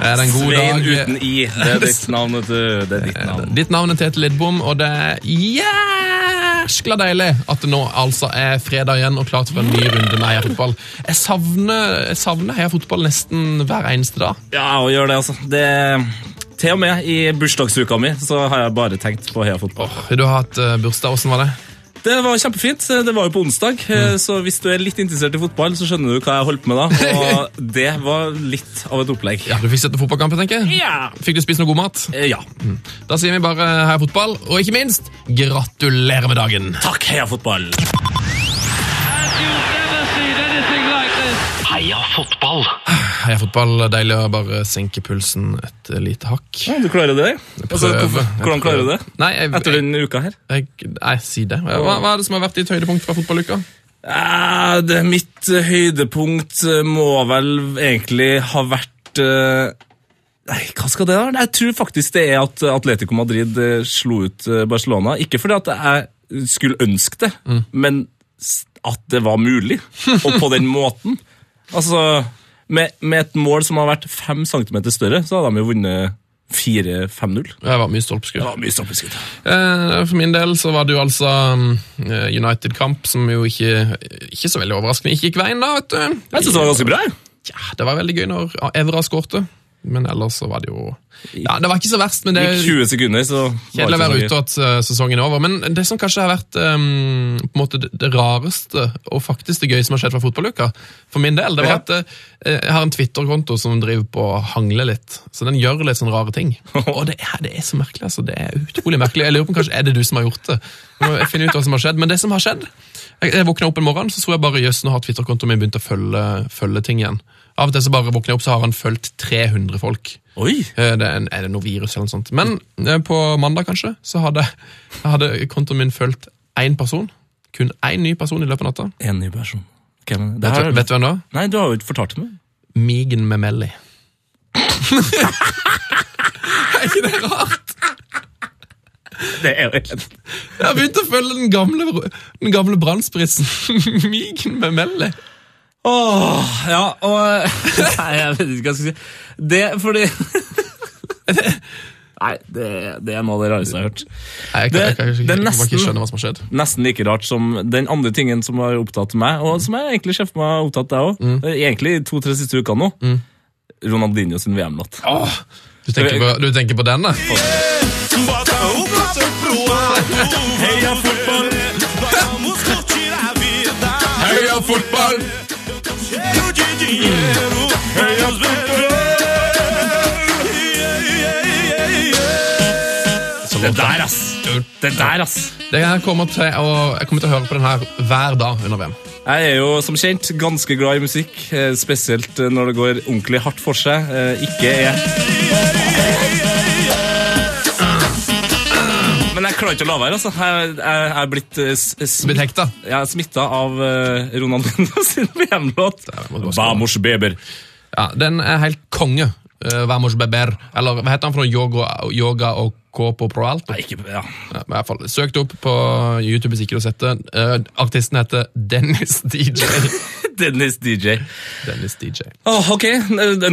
Er det en god Svein dag? uten i. Det er ditt navn, du. Det er ditt navn. Ditt navn er Tete Lidbom, og det er jæskla deilig at det nå altså er fredag igjen og klart for en ny runde med Heia. Jeg savner, jeg savner Heia fotball nesten hver eneste dag. Ja, og gjør det, altså. Det, til og med i bursdagsuka mi så har jeg bare tenkt på Heia fotball. Du har hatt eh, bursdag, åssen var det? Det var kjempefint. Det var jo på onsdag, Mm. så hvis du er litt interessert i fotball, så skjønner du hva jeg holdt på med da. Og det var litt av et opplegg. Ja, Du fikk sett på fotballkamp, tenker jeg. Ja. Fikk du spist noe god mat? Eh, Ja. Da sier vi bare Heia fotball, og ikke minst gratulerer med dagen! Takk, Heia fotball! Heia fotball! Heia fotball, deilig å bare senke pulsen et lite hakk. Ja, du klarer det? Altså, hvordan klarer du det? Nei, jeg, Etter denne uka her? jeg, nei, si det. Hva, hva er det som har vært ditt høydepunkt fra fotballuka? Eh, det, mitt eh, høydepunkt eh, må vel egentlig ha vært eh, Nei, hva skal det være? Jeg tror faktisk det er at Atletico Madrid slo ut Barcelona. Ikke fordi at jeg skulle ønske det, men at det var mulig. Og på den måten. Altså, med, med et mål som har vært fem centimeter større, så hadde de jo vunnet 4-5-0. Det var mye stolpeskudd. Eh, For min del så var det jo altså eh, United-kamp, som jo ikke, ikke så veldig overraskende ikke gikk veien, da, vet du. Jeg syns det var ganske bra. Ja, Det var veldig gøy når Evra skårte, men ellers så var det jo Ja, det var ikke så verst, men det Gikk 20 sekunder, så Kjedelig å være ute at eh, sesongen er over, men det som kanskje har vært um, på en måte det, rareste og faktisk det gøyeste som har skjedd fra fotballuka, for min del, det var at eh, jeg har en Twitter-konto som driver på å hangle litt, så den gjør litt sånne rare ting. Og det er, det er så merkelig, altså. Det er utrolig merkelig. Jeg lurer på om kanskje er det du som har gjort det. Jeg finner ut hva som har skjedd, men det som har skjedd Jeg, jeg våkna opp en morgen, så tror jeg bare jøss, nå har Twitter-kontoen min begynt å følge, følge ting igjen. Av og til så bare våkner jeg opp, så har han fulgt 300 folk. Oi! Eh, Det er, en, er det noe virus eller noe sånt. Men eh, på mandag kanskje, så hadde, hadde kontoen min fulgt én person. Kun én ny person i løpet av natta. En ny person. Okay, men, Vet, du- vet du hvem da? Nei, du har jo ikke fortalt meg. Migen Memelli. er ikke det rart? Det er jo helt... Jeg har begynt å følge den gamle, den gamle brannspritzen. Migen Memelli. Åh, ja, og Nei, jeg vet ikke hva jeg skal si. Det fordi Nei, det, det er noe av det rareste jeg har hørt. Nei, Jeg Det- jeg, jeg, det er nesten- hva som har skjedd. Nesten like rart som den andre tingen som har opptatt meg, og som jeg egentlig ser for meg har opptatt deg òg. Egentlig to-tre siste uker nå. Ronaldinho sin VM-låt. Åh, du, tenker på, du tenker på den, da? Heia fotball! Heia fotball! Det der, ass! Det der, ass! Det jeg, kommer til å, jeg kommer til å høre på den her hver dag under VM. Jeg er jo som kjent ganske glad i musikk, eh, spesielt eh, når det går ordentlig hardt for seg. Eh, Ikke er klarer ikke å la være. altså. Jeg, jeg, jeg er blitt uh, Blitt er smitta av uh, Ronaldinho sin VM-låt. Vamos, Beber. Ja, Den er helt konge. Uh, Vamos beber. Eller hva heter han for noe? Yoga, yoga og Copo Pro Proalto. Nei, ikke ja. Ja, men i hvert fall, Søkt opp på YouTube hvis ikke du har sett det. Uh, artisten heter Dennis DJ. Dennis DJ. Dennis DJ. Oh, ok,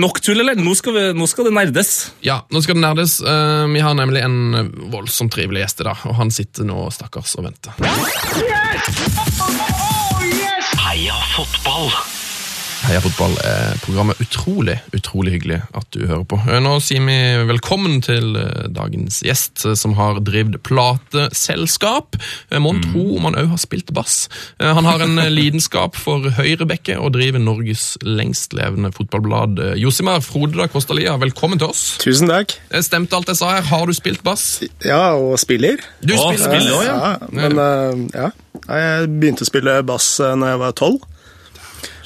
Nok tull, eller? Nå skal, vi, nå skal det nerdes. Ja, nå skal det nerdes. Uh, vi har nemlig en voldsomt trivelig gjest i dag, og han sitter nå stakkars og venter. Yes! Oh, yes! Heia fotball er programmet utrolig, utrolig hyggelig at du hører på. Eh, Nå sier vi velkommen til eh, dagens gjest, eh, som har drevet plateselskap. Eh, Mon tro om han òg har spilt bass. Eh, Han har en eh, lidenskap for høyrebekke og driver Norges lengstlevende fotballblad. Josimar Josimar Frodeda Kostalia, velkommen til oss. Tusen takk. Eh, Stemte alt jeg sa her? Har du spilt bass? Ja, og spiller. Du Åh, spiller spiller også, ja. Ja, men eh, ja. Jeg begynte å spille bass når jeg var tolv.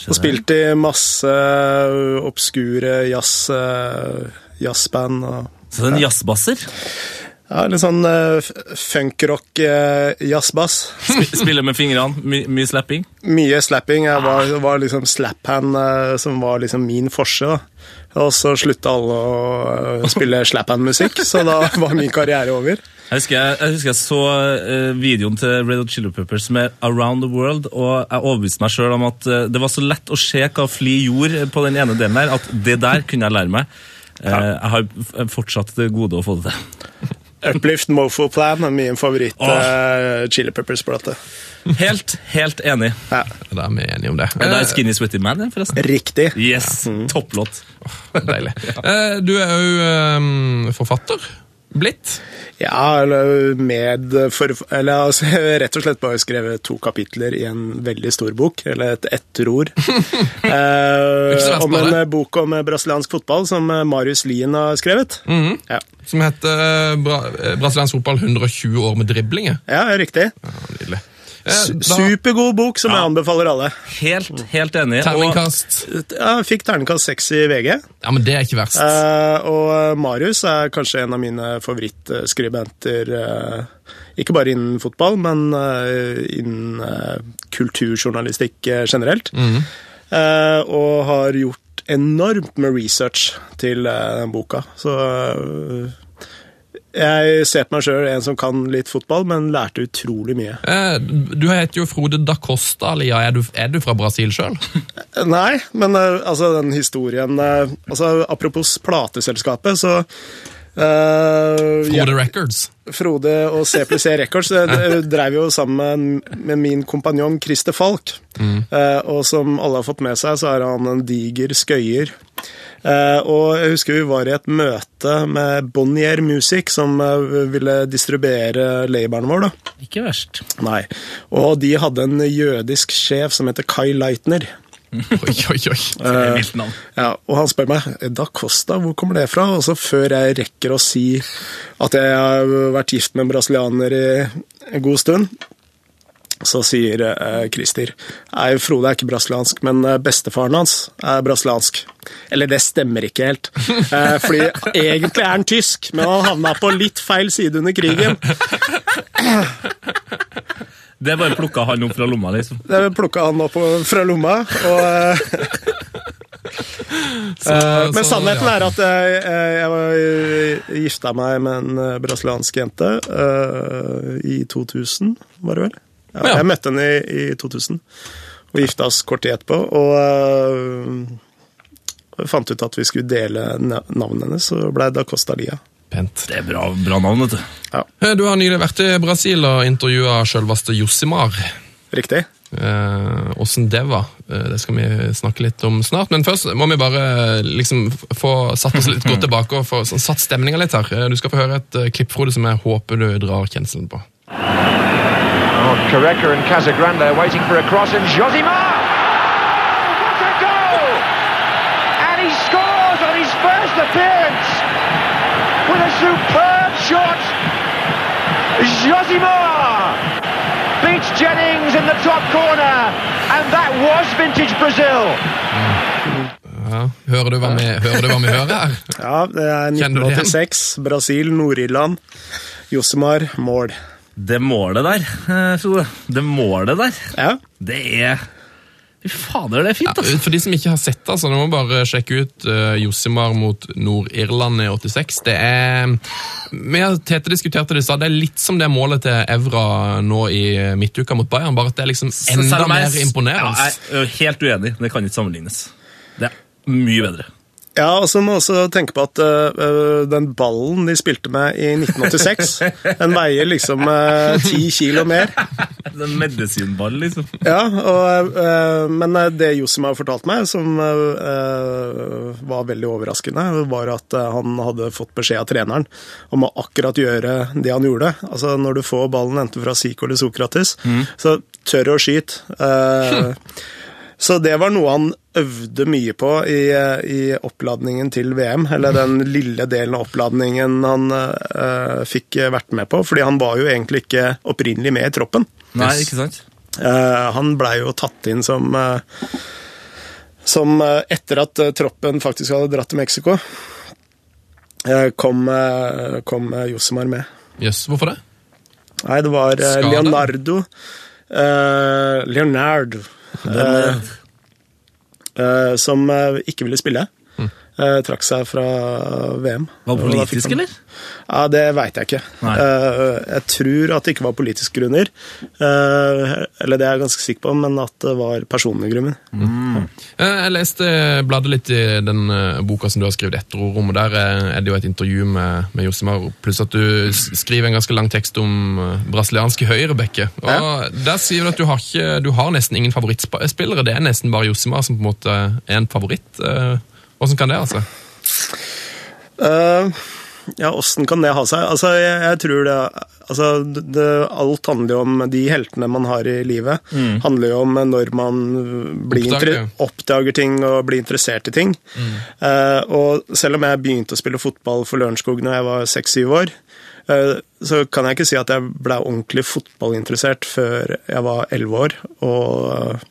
Og spilte i masse eh, obskure jazz, uh, jazzband. Og, Så en jazzbasser. Ja, litt sånn uh, funkrock uh, jazzbass. Sp spiller med fingrene, my mye slapping. Mye slapping. Jeg var, var liksom slaphand uh, som var liksom min forse. da. Og så slutta alle å spille spille slaphand-musikk, så da var min karriere over. Jeg husker jeg, jeg, husker jeg så uh, videoen til Red Hot Chili Peppers med Around the World, og jeg overbeviste meg sjøl om at uh, det var så lett å se hva Fli gjorde på den ene delen der, at det der kunne jeg lære meg. Ja. jeg har fortsatt det gode å få det til. Uplift Mofo Plan er min favoritt-Chili oh. Peppers-plate. Helt, helt enig. Ja. Da er vi enige om det. Det er Skinny Sweaty Man, forresten. Riktig. Yes, topplåt. Deilig. Eh, Du er jo forfatter. Blitt. Ja, eller med for, Eller altså, rett og slett bare skrevet to kapitler i en veldig stor bok, eller et etterord. Eh, om en eh, bok om eh, brasiliansk fotball som eh, Marius Lien har skrevet. Mhm. ja. Som heter eh, Bra eh, Brasiliansk fotball 120 år med driblinger. ja, riktig. Ja, nydelig. Supergod bok som jeg anbefaler alle. Helt, helt enig. Og Terningkast. Ja, jeg fikk terningkast seks i VG. Ja, men det er ikke verst. Eh, og eh, Marius er kanskje en av mine favorittskribenter. eh, ikke bare innen fotball, men eh, innen eh, kulturjournalistikk eh, generelt. Eh, og har gjort enormt med research til den boka. Så jeg ser på meg sjøl en som kan litt fotball, men lærte utrolig mye. Eh, Du heter jo Frode da Costa, Lia. Er du, er du fra Brasil sjøl? Nei, men eh, altså den historien eh, altså Apropos plateselskapet, så ja, Frode Records. Frode og C pluss E Records drev jo sammen med min kompanjong Christer Falk. Eh, og som alle har fått med seg, så er han en diger skøyer. Eh, og jeg husker vi var i et møte med Bonnier Music, som eh, ville distribuere laboren vår. da. Ikke verst. Nei. Og de hadde en jødisk sjef som heter Kai Leitner. Oi, oi, oi. Det er navn. Ja, og han spør meg Da Costa, hvor kommer det fra? Og så før jeg rekker å si at jeg har vært gift med en brasilianer i en god stund, så sier eh, Christer Nei, Frode er ikke brasiliansk, men eh, bestefaren hans er brasiliansk. Eller det stemmer ikke helt. Eh, fordi egentlig er han tysk, men han havna på litt feil side under krigen. Det bare plukka han opp fra lomma, liksom. Det plukka han opp fra lomma. og... eh, Så- Men så, sannheten ja. er at jeg, jeg var gifta meg med en brasiliansk jente uh, i 2000, var det vel? Ja. Jeg møtte henne i, i 2000 og gifta oss kort tid etterpå. Og eh, fant ut at vi skulle dele na- navnet hennes, og blei da Costa Lia. Pent. Det er bra, bra navn, vet du. Ja. Du har nylig vært i Brasil og intervjua sjølveste Josimar. Riktig? Åssen det var, eh, det skal vi snakke litt om snart. Men først må vi bare eh, liksom få satt oss litt godt tilbake og få sånn, satt stemninga litt her. Eh, Du skal få høre et eh, klipp, Frode, som jeg håper du drar kjenselen på. Oh, Correca and Casagrande are waiting for a cross, and Josimar! What a goal! And he scores on his first appearance with a superb shot. Josimar beats Jennings in the top corner, and that was vintage Brazil. Ja, hører, du hva vi, hører du hva vi hører her? Ja, det er Kjenner du det igjen? 1986. Brasil, Nord-Irland. Josemar, mål. Det målet der, eh, Frode. Det målet der, Ja. det er Fy fader, det er fint, Ja, altså. for de som ikke har sett det, så nå må bare sjekke ut uh, Josimar mot Nord-Irland i 86. Det er Vi har Tete diskuterte det stad. Det er litt som det målet til Evra nå i midtuka mot Bayern, bare at det er liksom enda mer imponerende. Ja, jeg er helt uenig. Det kan ikke sammenlignes. Det er mye bedre. Ja, og så må også tenke på at uh, den ballen de spilte med i 1986, den veier liksom ti ti kilo mer. Er en medisinball, liksom. Ja, og, uh, Men det Jossim har fortalt meg, som var veldig overraskende, var at han hadde fått beskjed av treneren om å akkurat gjøre det han gjorde. Altså Når du får ballen enten fra Zico eller Sokrates, så tør å skyte. Eh, Så det var noe han øvde mye på i, i oppladningen til VM, eller den lille delen av oppladningen han uh, fikk vært med på, fordi han var jo egentlig ikke opprinnelig med i troppen. Nei, ikke sant? Uh, han blei jo tatt inn som uh, Som etter at troppen faktisk hadde dratt til Mexico. eh, kom, kom Josimar med. Jøss, hvorfor det? Nei, det var Leonardo eh, Leonardo eh, som eh, ikke ville spille. Eh, trakk seg fra VM. Var det politisk, han- eller? Ja, Det veit jeg ikke. Eh, jeg tror at det ikke var politiske grunner. Eh, eller det er jeg ganske sikker på, men at det var personlige grunner. Eh, Jeg leste bladet litt i den eh, boka som du har skrevet etter og Der eh, er det jo et intervju med, med Josimar, pluss at du skriver en ganske lang tekst om eh, brasilianske høyrebekker. Og Ja. Der sier du at du har, ikke, du har nesten ingen favorittspillere. Det er nesten bare Josimar som på en måte er en favoritt. Hvordan kan det altså? Eh, ja, åssen kan det ha seg? Altså, jeg, jeg tror det Altså, det, alt handler jo om de heltene man har i livet. handler jo om når man blir Oppdager. oppdager ting og blir interessert i ting. Eh, og selv om jeg begynte å spille fotball for Lørenskog når jeg var seks-syv år, eh, så kan jeg ikke si at jeg ble ordentlig fotballinteressert før jeg var elleve år og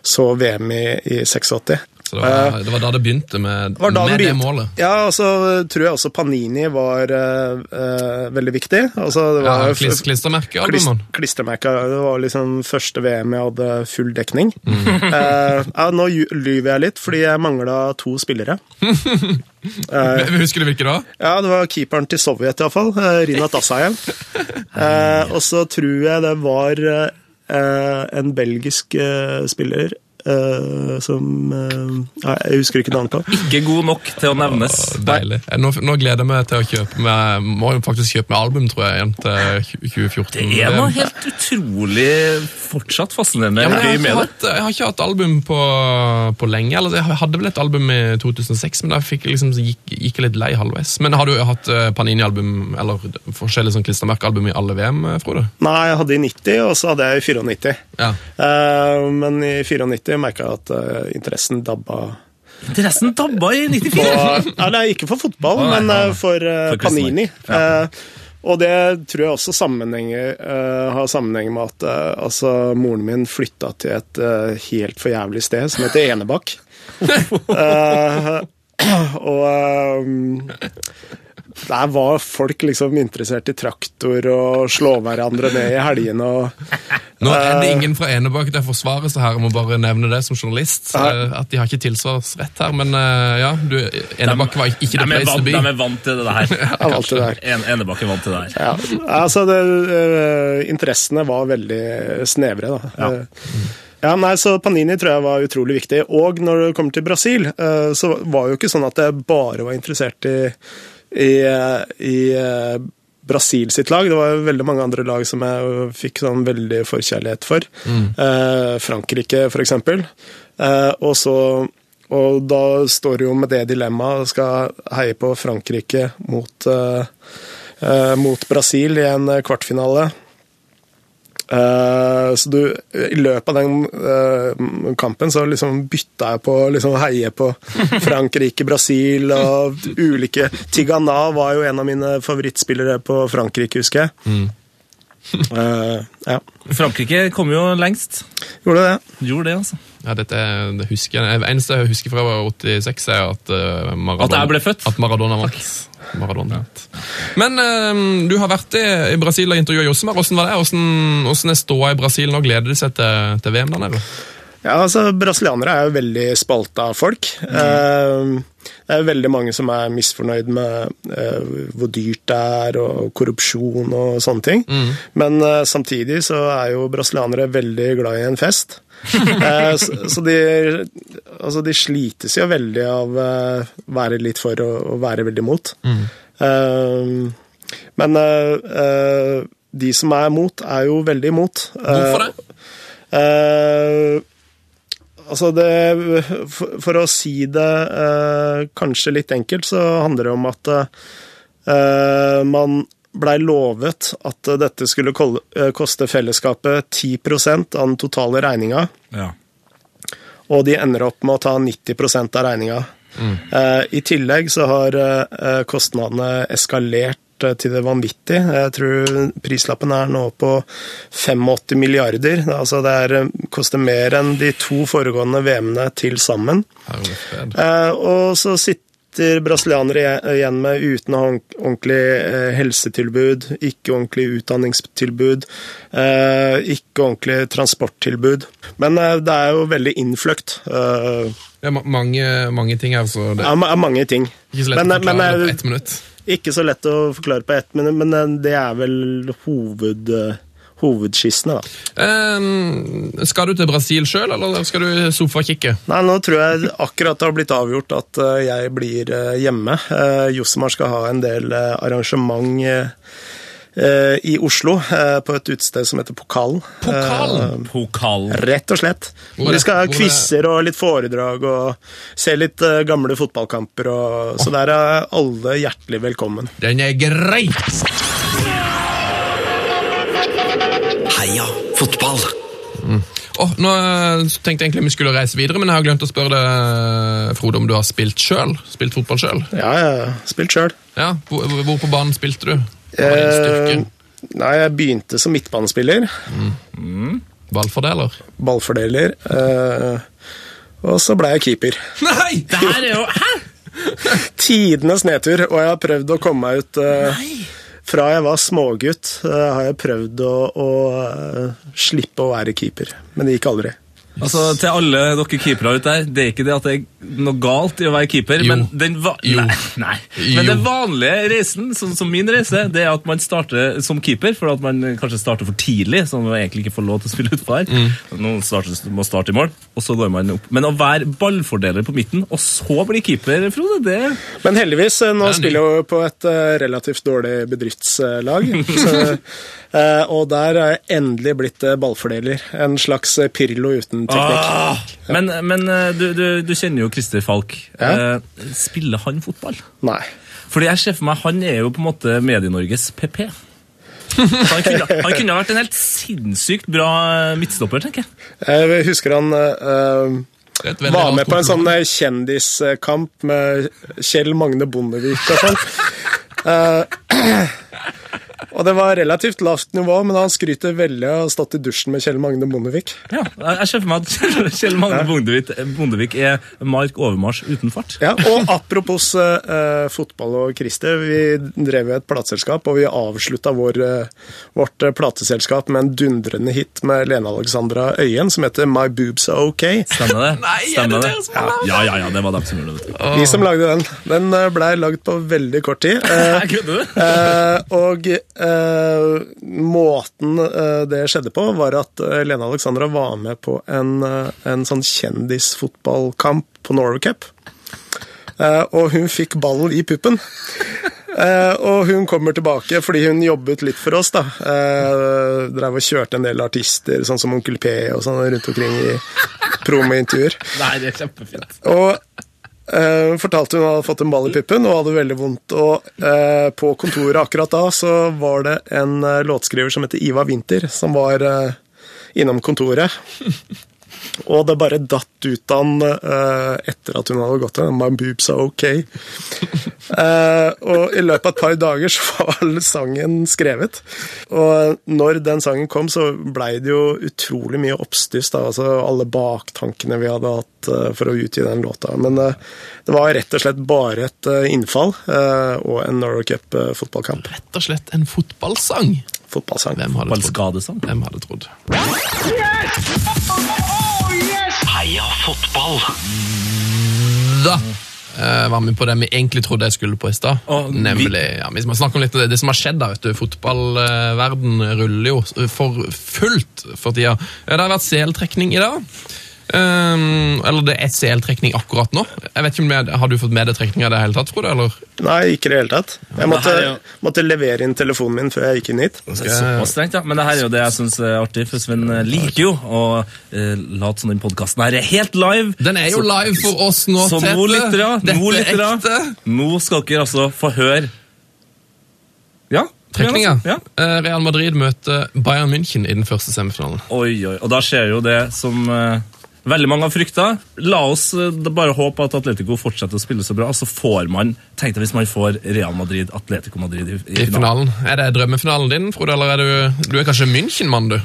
så VM i, i 86. Så det var, det var da det begynte med, var med det målet. Ja, og så tror jeg også Panini var eh, eh, veldig viktig. Altså, det Ja, var klistremerkealbum. Klist, man. klistremerka. Det var liksom første VM jeg hadde full dekning. Mm. Uh, ja, nå lyver jeg litt, fordi jeg mangla to spillere. uh, Husker du hvilke da? Ja, det var keeperen til Sovjet, iallfall. Uh, Rinat Asayev. Uh, og så tror jeg det var eh, en belgisk eh, spiller eh, som uh, ja, Jeg husker ikke navnet på. Ikke god nok til å nevnes. Deilig. Eh, Nå, nå gleder jeg meg til å kjøpe med, må jo faktisk kjøpe med album, tror jeg, igjen til 2014. Det er noe helt utrolig fortsatt fascinerende Ja, jeg, har hatt, jeg har ikke hatt album på, på lenge. Eller, jeg hadde vel et album i 2006, men da fikk jeg liksom, gikk, gikk jeg litt lei halvveis. Men har du hatt Panini-album eller forskjellige sånn klistremerkealbum i alle VM, Frode? Nei, jeg hadde i 90, og så hadde jeg i 94. Ja. Eh, men i 94 merka jeg at uh, interessen dabba Interessen dabba i på 94. ja, Nei, ikke for fotball, nei, men eh, for, uh, For Panini. Eh, og det tror jeg også har sammenheng med at altså, moren min flytta til et helt for jævlig sted som heter Enebakk. Og der var folk liksom interessert i traktor og slå hverandre ned i helgene. og Nå er det Eh. ingen fra Enebakk til å forsvare seg her, jeg må bare nevne det som journalist. Eh, At de har ikke tilsvarsrett her, men eh, ja, du, Enebakk var ikke the de, er place to vant, be. de er vant til det her. vant til det her. En, Enebakke er vant til det her. Ja, altså det, øh, Interessene var veldig snevre, da. Ja. Eh, Ja, nei, så Panini tror jeg var utrolig viktig. Og når det kommer til Brasil, eh, så var det jo ikke sånn at jeg bare var interessert i, i, i eh, Brasil sitt lag. Det var veldig mange andre lag som jeg fikk sånn veldig forkjærlighet for. Eh, Frankrike, eksempel. Eh, og så og da står det jo med det dilemmaet, skal heie på Frankrike mot eh, eh, mot Brasil i en kvartfinale. Eh, så du, I løpet av den eh, kampen så liksom bytta jeg på å liksom heie på Frankrike, Brasil og ulike Tigana var jo en av mine favorittspillere på Frankrike, husker jeg. Uh, ja, Frankrike kom jo lengst. gjorde det. Gjorde det, altså. Ja, dette er- det husker jeg. Det eneste jeg husker fra 86, er at Maradona At jeg ble født? At Maradona vant. Maradona vant. Men eh, du har vært i, i Brasil og intervjua Josemar. Hvordan var det? Hvordan, hvordan er ståa i Brasil nå? Gleder de seg til, til VM der nede? Ja, altså Brasilianere er jo veldig spalta folk. Eh, det er veldig mange som er misfornøyd med uh, hvor dyrt det er, og korrupsjon og sånne ting. Men uh, samtidig så er jo brasilianere veldig glad i en fest. Eh, så de, altså de slites jo veldig av å være litt for og, være veldig mot. Eh, men eh, eh, de som er imot, er jo veldig imot. Hvorfor det? Eh, altså det for, for å si det eh, kanskje litt enkelt, så handler det om at eh, man blei lovet at dette skulle eh, koste fellesskapet 10 av den totale regninga, Ja. og de ender opp med å ta 90% av regninga. Eh, I tillegg så har eh, kostnadene eskalert eh, til det vanvittige. Jeg tror prislappen er nå på 85 milliarder. Altså det er, koster mer enn de to foregående VM-ene til sammen. Og så sitter sitter brasilianere igjen- med uten å ha ordentlig eh, helsetilbud, ikke ordentlig utdanningstilbud, eh, ikke ordentlig transporttilbud. Men eh, det er jo veldig innfløkt. Er mange, mange ting altså? så det er mange ting. ikke så lett Men, å forklare men, på ett minutt. Ikke så lett å forklare på ett minutt, men det er vel hoved, hovedskissene, da. Um, skal du til Brasil sjøl, eller skal du sofakikke? Nei, nå tror jeg akkurat det har blitt avgjort at eh, jeg blir eh, hjemme. Uh, Josemar skal ha en del eh, arrangement eh, eh, i Oslo, eh, på et utested som heter Pokalen. Pokalen? Pokal. Eh, rett og slett. Vi skal ha er quizer og litt foredrag og se litt eh, gamle fotballkamper. Og, så der er alle hjertelig velkommen. Den er grei! Heia fotball. Åh, nå eh, tenkte jeg egentlig vi skulle reise videre, men jeg har glemt å spørre deg, Frode, om du har spilt sjøl? Spilt fotball sjøl? Ja, jeg har spilt sjøl. Ja, hvor, hvor på banen spilte du? Eh, nei, jeg begynte som midtbanespiller. Ballfordeler? Ballfordeler. eh, og så ble jeg keeper. Nei! Det her er jo Hæ?! Tidenes nedtur, og jeg har prøvd å komme meg ut eh, Fra jeg var smågutt, eh, har jeg prøvd å, å eh, slippe å være keeper. Men det gikk aldri. Altså, Til alle dere keepere ute der, det er ikke det at det er noe galt i å være keeper, Jo. men den va Jo. Nei, nei. Men den vanlige reisen, sånn som min reise, det er at man starter som keeper, for at man kanskje starter for tidlig, så man egentlig ikke får lov til å spille utfor. Mm. Noen starter, må starte i mål, og så går man opp. Men å være ballfordeler på midten, og så bli keeper, Frode, det Men heldigvis, eh, nå spiller jeg jo på et eh, relativt dårlig bedriftslag. så, og der er jeg endelig blitt eh, ballfordeler. En slags eh, Pirlo uten teknikk. Ah! Men, men eh, du, du, du kjenner jo Christer Falk. Ja. Eh, Spiller han fotball? Nei. Fordi jeg ser for meg, Han er jo på en måte Medie-Norges PP. Han, kunne, han kunne ha vært en helt sinnssykt bra eh, midtstopper, tenker jeg. Jeg husker han eh, veldig var med på en sånn eh, kjendiskamp med Kjell Magne Bondevik og sånn. Eh, og det var relativt lavt nivå, men han skryter veldig av å ha stått i dusjen med Kjell Magne Bondevik. Ja, jeg ser for meg at Kjell Magne Bondevik, Bondevik er Mark Overmars uten fart. Ja, og apropos eh, fotball og Christer, vi drev et plateselskap, og vi avslutta vår, eh, vårt plateselskap med en dundrende hit med Lene Alexandra Øyen som heter My Boobs Are OK. Stemmer det? Nei, er Stemmer det dere ja, ja, ja, det var dem som gjorde det. Vi som lagde den. Den blei lagd på veldig kort tid. Eh, Jeg kødder du? Eh, og eh, måten eh, det skjedde på, var at eh, Lene Alexandra var med på en, eh, en sånn kjendisfotballkamp på Norway Cup. Eh, og hun fikk ballen i puppen. Eh, og hun kommer tilbake fordi hun jobbet litt for oss. da. Eh, drev og kjørte en del artister, sånn som Onkel P og sånn, rundt omkring i promointervjuer. Nei, det er kjempefint. Og eh, fortalte hun hadde fått en ball i puppen og hadde veldig vondt. Og uh, på kontoret akkurat da så var det en uh, låtskriver som heter Iva Winther, som var innom kontoret. Og det bare datt ut av han eh, etter at hun hadde gått der. My boobs are ok. Eh, og i løpet av et par dager så var all sangen skrevet. Og når den sangen kom, så blei det jo utrolig mye oppstyss. da, altså Alle baktankene vi hadde hatt eh, for å utgi den låta. Men det var rett og slett bare et innfall eh, og en Norway Cup-fotballkamp. Rett og slett en fotballsang. Fotballsang. Hvem hadde trodd? Hvem hadde trodd? Heia fotball. Da uh, var vi på det vi egentlig trodde jeg skulle på i stad. Nemlig, vi- ja, vi skal snakke om litt av det, det som har skjedd. da, vet du. Fotballverden ruller jo for fullt for tida. Det har vært CL-trekning i dag. Um, eller det er CL-trekning akkurat nå. Jeg vet ikke om det, Har du fått med deg trekninga i det hele tatt, Frode? eller? Nei, ikke i det hele tatt. Jeg måtte, her jo- måtte levere inn telefonen min før jeg gikk inn hit. Det er Såpass strengt, ja. Men det her er jo det jeg syns er artig, for Sven eh, liker jo å eh, late som den podkasten her er helt live. Den er jo Så- live for oss nå, Så Tete. nå, lyttere, Dette nå, nå skal dere altså få høre Ja? Trekninga. Ja. Eh, Real Madrid møter Bayern München i den første semifinalen. Oi, oi. Og da skjer jo det som eh, veldig mange har frykta. La oss eh, bare håpe at Atletico fortsetter å spille så bra, så får man Tenk deg hvis man får Real Madrid, Atletico Madrid i, i I finalen. finalen. Er det drømmefinalen din, Frode, eller er du, du er kanskje München-mann, du?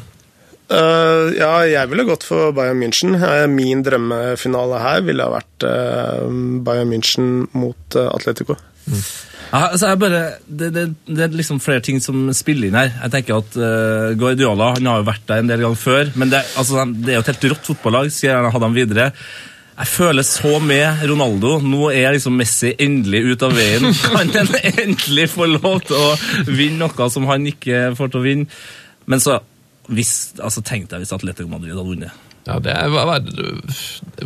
Uh, ja, jeg ville gått for Bayern München. Eh, Min drømmefinale her ville ha vært uh, Bayern München mot uh, Atletico. Ja, altså jeg bare, det, det, det er liksom flere ting som spiller inn her. Jeg tenker at uh, Guardiola han har jo vært der en del ganger før, men det, altså, det er jo et helt rått fotballag. Skal gjerne ha dem videre. Jeg føler så med Ronaldo. Nå er liksom Messi endelig ut av veien. Kan han endelig få lov til å vinne noe som han ikke får til å vinne? Men så hvis, altså Tenk deg hvis Atletico Madrid hadde vunnet. Ja, det er, hva, hva,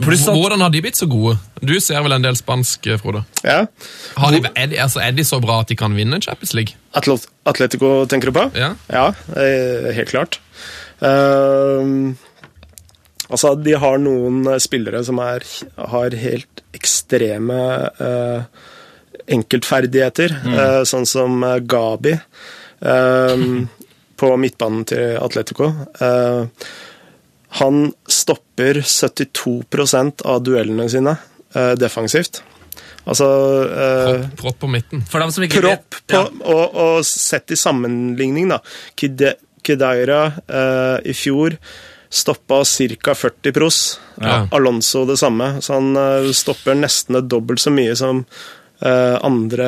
Hvordan har de blitt så gode? Du ser vel en del spansk, eh, Frode. Ja. Har de, er, de, altså, er de så bra at de kan vinne Champions League? Atlet Atletico tenker du på? Ja. Ja, eh, helt klart. Uh, altså, de har noen eh, spillere som er, har helt ekstreme uh, enkeltferdigheter, eh, sånn som Gabi eh, på midtbanen til Atletico. Eh, han stopper 72% av duellene sine eh, defensivt. Altså eh, Propp, propp på midten. For dem som ikke Propp vet på, og, og sett i sammenligning, da. Kide- eh, i fjor stoppa ca. 40 pros. Ja. Alonso det samme. Så han eh, stopper nesten dobbelt så mye som andre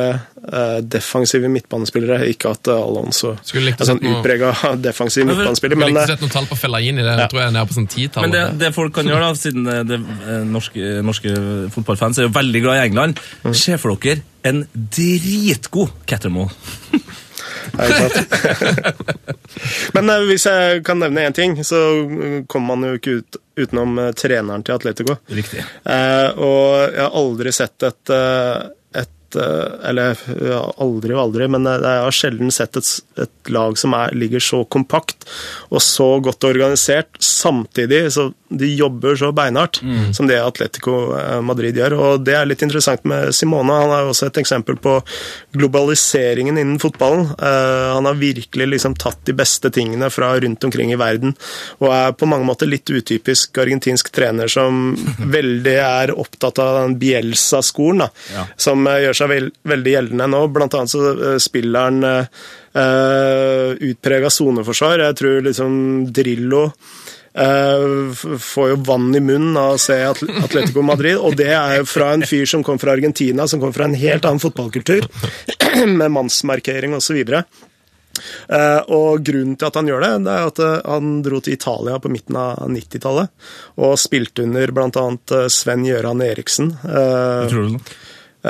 eh, defensive midtbanespillere. Ikke at eh, Alonso Skulle likt å er sånn utprega defensiv midtbanespiller, men ikke eh, sett noen tall på Fellaini. Det Ja. tror jeg er nede på sånn titall. Men det, det folk kan gjøre, da, siden det, eh, norske, norske fotballfans er jo veldig glad i England Se for dere en dritgod Cattermole. Men eh, hvis jeg kan nevne én ting, så eh, kommer man jo ikke ut, utenom eh, treneren til Atletico. Riktig. Eh, og jeg har aldri sett et, eh, eh, Eller aldri og aldri, men jeg har sjelden sett et, et lag som er, ligger så kompakt og så godt organisert, samtidig så de jobber så beinhardt som det Atletico eh, Madrid gjør. Og det er litt interessant med Simone. Han er også et eksempel på globaliseringen innen fotballen. Eh, han har virkelig liksom tatt de beste tingene fra rundt omkring i verden, og er på mange måter litt utypisk argentinsk trener som veldig er opptatt av den Bielsa-skolen, Ja. som eh, gjør seg vel, veldig gjeldende nå. Blant annet så spiller han uh, utprega soneforsvar. Jeg tror liksom Drillo får jo vann i munnen av å se Atletico Madrid, og det er jo fra en fyr som kom fra Argentina, som kom fra en helt annen fotballkultur, med mannsmarkering osv. Uh, og grunnen til at han gjør det, det er at uh, han dro til Italia på midten av 90-tallet og spilte under bl.a. Sven Gøran Eriksen. eh, Tror du det?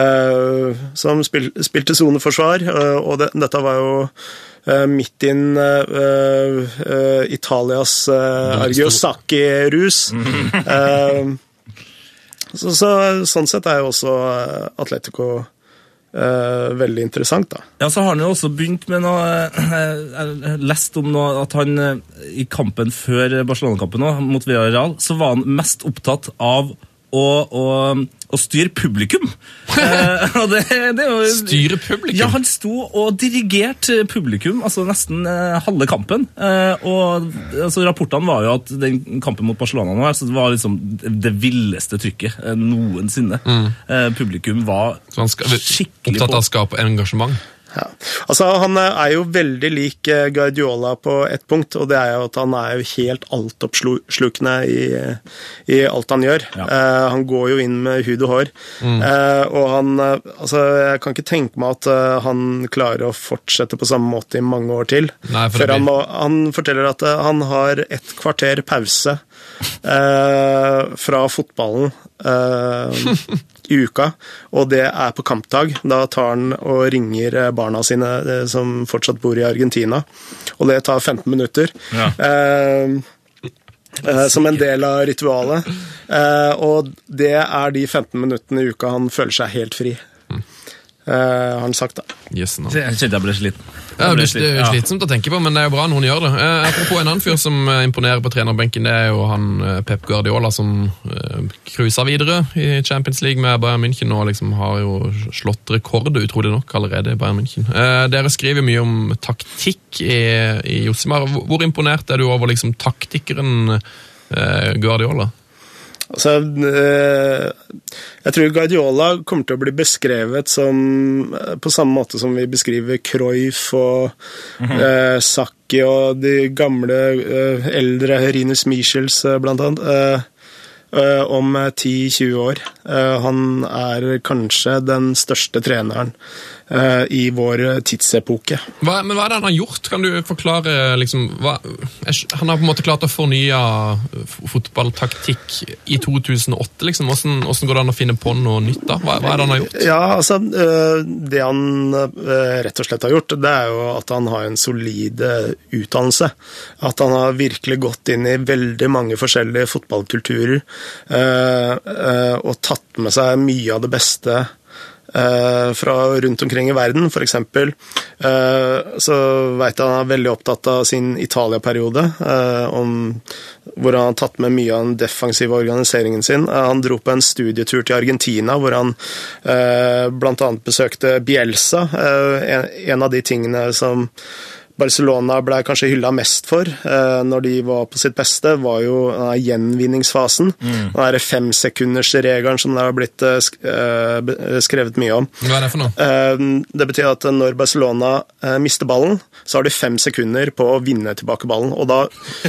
eh, som spil, spilte soneforsvar, eh, og det, dette var jo eh, midt inn eh, eh, Italias uh, Argiosaki-rus. Eh, så, så, sånn sett er jo også eh, Atletico eh, veldig interessant, da. Ja, så har han jo også begynt med noe eh, Jeg har lest om noe at han eh, i kampen før Barcelona-kampen nå, mot Villarreal, så var han mest opptatt av å, å, å styre publikum. Eh, og det, det jo, Styre publikum? Ja, han sto og dirigerte publikum, altså nesten eh, halve kampen. Eh, og altså, Rapportene var jo at den kampen mot Barcelona nå, altså, det var liksom det villeste trykket eh, noensinne. Eh, publikum var skal, skikkelig opptatt av å skape engasjement. Ja. Altså, Han eh, er jo veldig lik eh, Guardiola på ett punkt, og det er jo at han er jo helt altoppslukende i, i alt han gjør. Ja. Eh, han går jo inn med hud og hår. Eh, og han Altså, jeg kan ikke tenke meg at uh, han klarer å fortsette på samme måte i mange år til. Nei, for Før han, må, han forteller at han har et kvarter pause fra fotballen i uka, og det er på kampdag. Da tar han og ringer eh, barna sine eh, som fortsatt bor i Argentina, og det tar 15 minutter. Ja. Eh, eh, som en del av ritualet. Og det er de 15 minuttene i uka han føler seg helt fri. Eh, har han sagt, da. Yes, no. Jeg kjente jeg ble sliten. Ja, det er slitsomt å tenke på, men det er jo bra når hun gjør det. Eh, apropos en annen fyr som eh, imponerer på trenerbenken, det er jo han Pep Guardiola som cruiser videre i Champions League med Bayern München og liksom har jo slått rekord, utrolig nok, allerede i Bayern München. Eh, dere skriver mye om taktikk i, i Josimar. Hvor, hvor imponert er du over liksom taktikeren eh, Guardiola? Altså, eh, jeg tror Guardiola kommer til å bli beskrevet som eh, På samme måte som vi beskriver Cruyff og eh, Sakki og de gamle, eh, eldre Rinus Michels, eh, blant annet. Eh, om 10-20 år. Eh, han er kanskje den største treneren i vår tidsepoke. Hva, men hva er det han har gjort? Kan du forklare liksom, hva, Han har på en måte klart å fornye fotballtaktikk i 2008. liksom. Hvordan, hvordan går det an å finne på noe nytt da? Hva, hva er det han har gjort? Ja, altså øh, Det han rett og slett har gjort, det er jo at han har en solid utdannelse. At han har virkelig gått inn i veldig mange forskjellige fotballkulturer og tatt med seg mye av det beste fra rundt omkring i verden. Eksempel øh, så veit jeg han er veldig opptatt av sin Italia-periode. øh, hvor han har tatt med mye av den defensive organiseringen sin. Eh, Han dro på en studietur til Argentina, hvor han eh, bl.a. besøkte Bielsa. Eh, en av de tingene som Barcelona ble kanskje hylla mest for eh, når de var på sitt beste, var jo denne gjenvinningsfasen. Den derre femsekundersregelen som det har blitt eh, eh, skrevet mye om. Hva er det for noe? Det betyr at når Barcelona mister ballen, så har de fem sekunder på å vinne tilbake ballen. Og da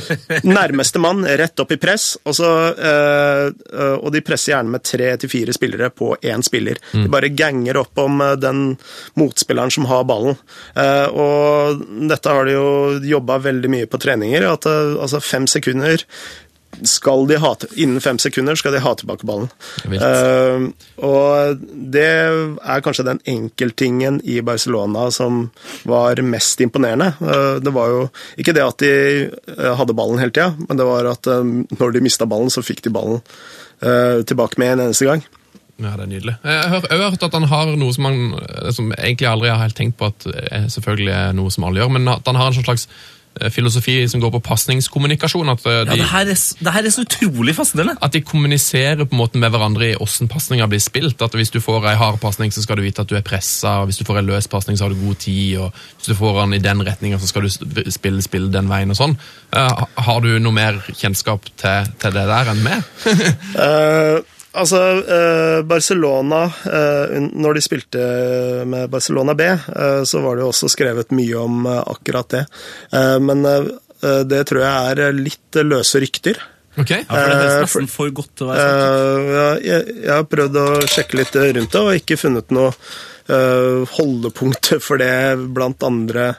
nærmeste mann rett opp i press, og, så, og de presser gjerne med tre til fire spillere på én spiller. De bare ganger opp om den motspilleren som har ballen. Eh, Og dette har de jo jobba veldig mye på treninger. At eh, altså fem sekunder skal de ha, innen fem sekunder skal de ha tilbake ballen. Eh, og det er kanskje den enkelttingen i Barcelona som var mest imponerende. Uh, det var jo ikke det at de hadde ballen hele tida, men det var at uh, når de mista ballen, så fikk de ballen tilbake med en eneste gang. Ja, det er nydelig. Jeg har, jeg hørt at han har noe som han eh, som egentlig aldri har helt tenkt på at er selvfølgelig er noe som alle gjør, men at han har en sånn slags eh, filosofi som går på pasningskommunikasjon. At, de, Ja, det, her er, det her er så utrolig fascinerende. at de kommuniserer på en måte med hverandre i hvordan pasninga blir spilt. At Hvis du får ei hard pasning, så skal du vite at du er pressa. Hvis du får ei løs pasning, så har du god tid. og Hvis du får den i den retninga, så skal du spille, spille den veien og sånn. Uh, har du noe mer kjennskap til, til det der enn meg? Eh, altså, eh, Barcelona eh, Når de spilte med Barcelona B, eh, så var det jo også skrevet mye om eh, akkurat det. Eh, men eh, det tror jeg er litt løse rykter. Ok? Ja, for det er nesten for godt til å være sant. Eh, jeg, jeg har prøvd å sjekke litt rundt det, og ikke funnet noe eh, holdepunkt for det blant andre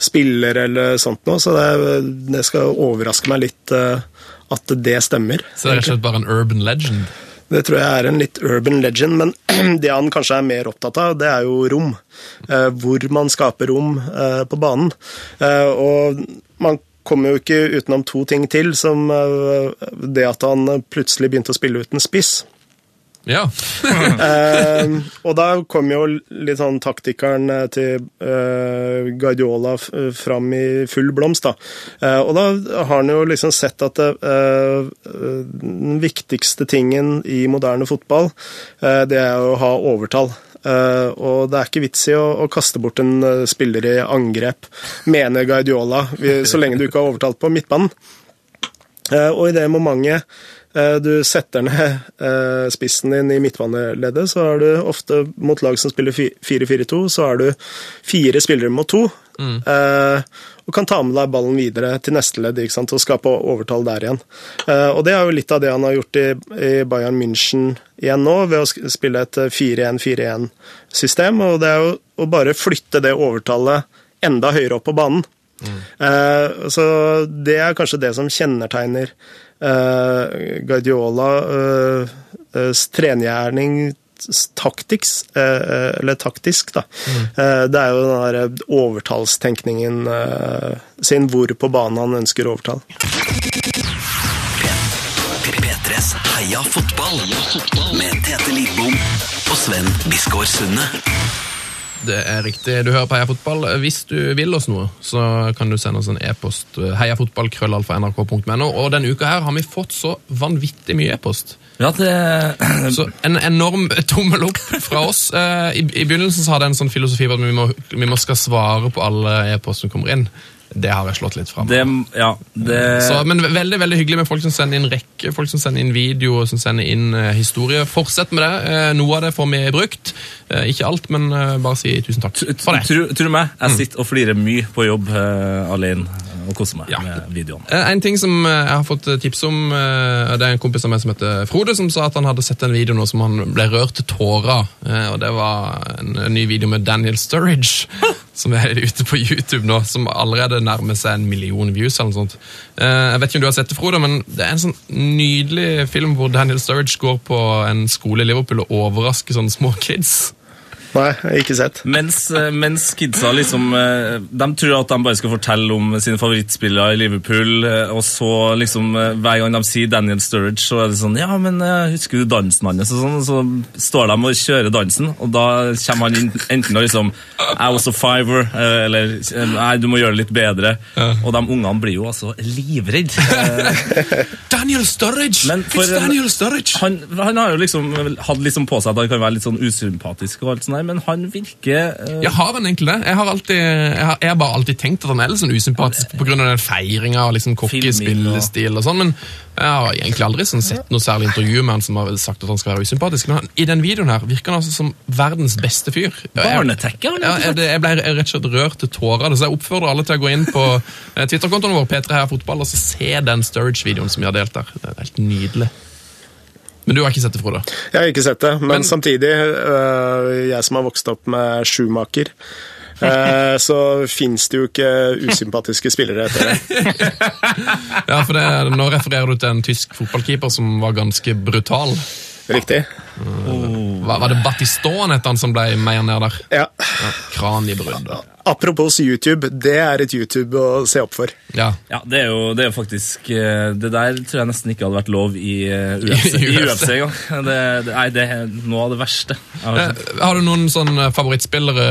spillere eller sånt noe, så det, det skal overraske meg litt eh, at det stemmer. Så det er rett og slett bare en urban legend? Det tror jeg er en litt urban legend, men det han kanskje er mer opptatt av, det er jo rom. Eh, hvor man skaper rom eh, på banen. Eh, og man kommer jo ikke utenom to ting til, som det at han plutselig begynte å spille uten spiss. Ja. Eh, og da kom jo litt sånn taktikeren eh, til eh, Guardiola f- fram i full blomst, da. Eh, og da har han jo liksom sett at eh, den viktigste tingen i moderne fotball, eh, det er å ha overtall. Uh, og det er ikke vits i å, å kaste bort en uh, spiller i angrep, mener Guardiola, så lenge du ikke har overtalt på midtbanen. Uh, Og i det momentet eh, du setter ned eh, spissen din i midtbaneleddet, så er du ofte mot lag som spiller 4-4-2, så er du fire spillere mot to. Mm. Og kan ta med deg ballen videre til neste ledd ikke sant? og skape overtall der igjen. Eh, Og det er jo litt av det han har gjort i, i Bayern München igjen nå, ved å spille et eh, 4-1-4-1-system. Og det er jo å bare flytte det overtallet enda høyere opp på banen. Mm. så det er kanskje det som kjennetegner eh, Guardiola eh, eh, trenegjerning taktiks, eh, eller taktisk, da. Eh, det er jo den der overtallstenkningen eh, sin, hvor på banen han ønsker overtall. P3s Heia fotball med Tete Lidbom og Sven Biskår Sunde. Det er riktig. Du hører på Heia Fotball. Hvis du vil oss noe, så kan du sende oss en e-post. heiafotballkrøllalfa.nrk.no. Og denne uka her har vi fått så vanvittig mye e-post. Ja, det, Så en enorm tommel opp fra oss. Eh, I, i begynnelsen så hadde jeg en sånn filosofi på at vi må, vi må skal svare på alle e-post som kommer inn. Det har jeg slått litt fram. Det, ja, det Så, men veldig veldig hyggelig med folk som sender inn rekke, folk som sender inn video, som sender inn uh, historie. Fortsett med det. Uh, noe av det får vi brukt. Uh, ikke alt, men eh, bare si tusen takk for det. Tro, meg, jeg sitter og flirer mye på jobb eh, alene og kose meg Ja. med videoene. Eh, En ting som eh, jeg har fått eh, tips om, det er en kompis av meg som heter Frode, som sa at han hadde sett en video nå som han ble rørt til tårer. Og det var en, ny video med Daniel Sturridge, som er ute på YouTube nå, som allerede nærmer seg en million views eller noe sånt. Jeg vet ikke om du har sett det, Frode, men det er en sånn nydelig film hvor Daniel Sturridge går på en skole i Liverpool og overrasker sånne små kids. Nei, jeg har ikke sett. Mens, eh, mens kidsa liksom eh, De tror at de bare skal fortelle om sine favorittspillere i Liverpool, eh, og så liksom hver gang de sier Daniel Sturridge, så er det sånn Ja, men husker du dansen hans? Og sånn, så står de og kjører dansen, og da kommer han inn enten og liksom I was a fiver, eller Nei, du må gjøre det litt bedre. Og de ungene blir jo altså livredd. Eh, Daniel Sturridge! Men for It's Daniel Sturridge! Han, han har jo liksom hatt liksom på seg at han kan være litt sånn usympatisk, og alt sånt der, men han virker uh... Jeg har han egentlig det. Jeg har, alltid, jeg har, jeg har bare alltid tenkt at han er litt sånn usympatisk pga. den feiringa og liksom cocky og- sånn, men jeg har egentlig aldri sånn sett noe særlig intervju med han som har sagt at han skal være usympatisk. Men han, i den videoen her virker han altså som verdens beste fyr. Barnetekker Barnetekke, han, Jeg, jeg, jeg ble rett og slett rørt til tårer. Så jeg oppfordrer alle til å gå inn på eh, Twitter-kontoen vår P3 her Fotball, og så se den Sturridge-videoen som vi har delt der. Det er helt nydelig. Men du har ikke sett det, Frode? Jeg har ikke sett det, men, Men- samtidig, øh, jeg som har vokst opp med Schumacher, øh, så fins det jo ikke usympatiske spillere etter det. Ja, for det, Nå refererer du til en tysk fotballkeeper som var ganske brutal. Riktig? Var, var det Battiston het han som ble meia ned der? Ja. Ja, Kraniebrudd. Apropos YouTube, det er et YouTube å se opp for. Ja. Ja, det er jo det er jo faktisk eh, Det der tror jeg nesten ikke hadde vært lov i eh, UFC, I UFC. Det, det, nei, det er noe av det verste. har Eh. Har du noen sånne favorittspillere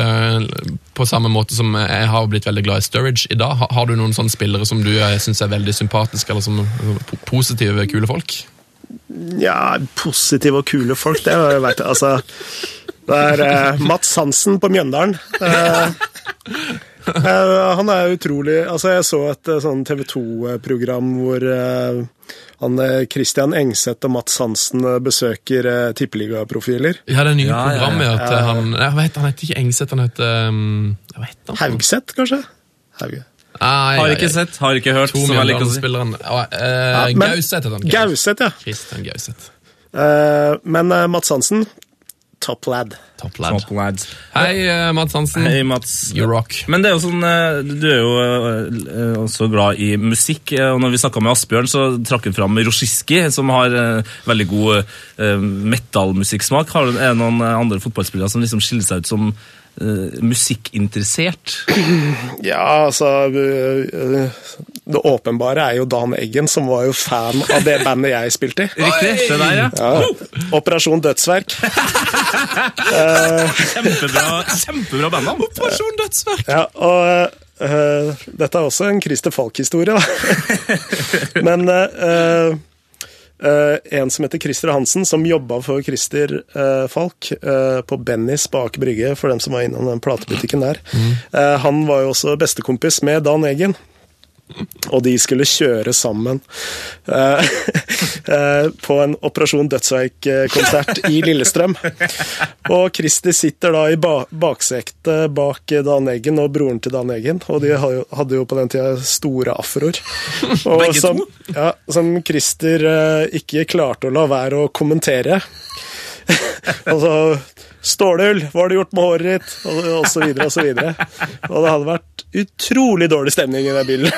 på samme måte som jeg har blitt veldig glad i Sturridge i dag? Har, har du noen sånne spillere som du syns er veldig sympatiske, eller som positive, kule folk? Ja, positive og kule folk, det har jeg vært Altså, det er eh, Mats Hansen på Mjøndalen. Eh, eh, han er utrolig Altså, jeg så et eh, sånn TV 2-program hvor eh, han eh, Christian Engseth og Mats Hansen besøker eh, tippeligaprofiler. Ja, det nye Ja, ja, ja. at han Jeg vet, Han heter ikke Engseth, han heter um, jeg vet han. Haugseth, kanskje? Hauge. Ah, Har ikke sett, har ikke hørt, To. Mjøndalen-spilleren. Ja, eh, Ja, men- Gauseth heter han. Gauseth, ja. Christian Gauseth. Uh, men uh, Mats Hansen, top lad. Top lad. Top lad. Hei, Mats Hansen. Hei, Mats. You rock. Men det er jo sånn, du er jo også glad i musikk, og når vi snakket med Asbjørn, så trakk han fram Roshiski, som har veldig god du- Er det noen andre fotballspillere som liksom skiller seg ut som musikkinteressert? Ja, altså øh, øh, Det åpenbare er jo Dan Eggen, som var jo fan av det bandet jeg spilte i. Riktig, se der, ja. Ja. Operasjon Dødsverk. Kjempebra, kjempebra bandnavn. Operasjon Dødsverk! Ja, og uh, dette er også en Christer Falk-historie, da. Men øh, en som heter Christer Hansen, som jobba for Christer øh, Falk øh, på Bennys bak Brygge, for dem som var innom den platebutikken der, øh, han var jo også bestekompis med Dan Eggen. Og de skulle kjøre sammen eh, eh, på en Operasjon Dødsverk-konsert i Lillestrøm. Og Christer sitter da i ba baksetet bak Dan Eggen og broren til Dan Eggen, og de hadde jo på den tida store afroer. Og som, ja, som Christer eh, ikke klarte å la være å kommentere. altså Stålhull, hva har du gjort med håret ditt? Og, og så videre og så videre. Og det hadde vært utrolig dårlig stemning i den bilen.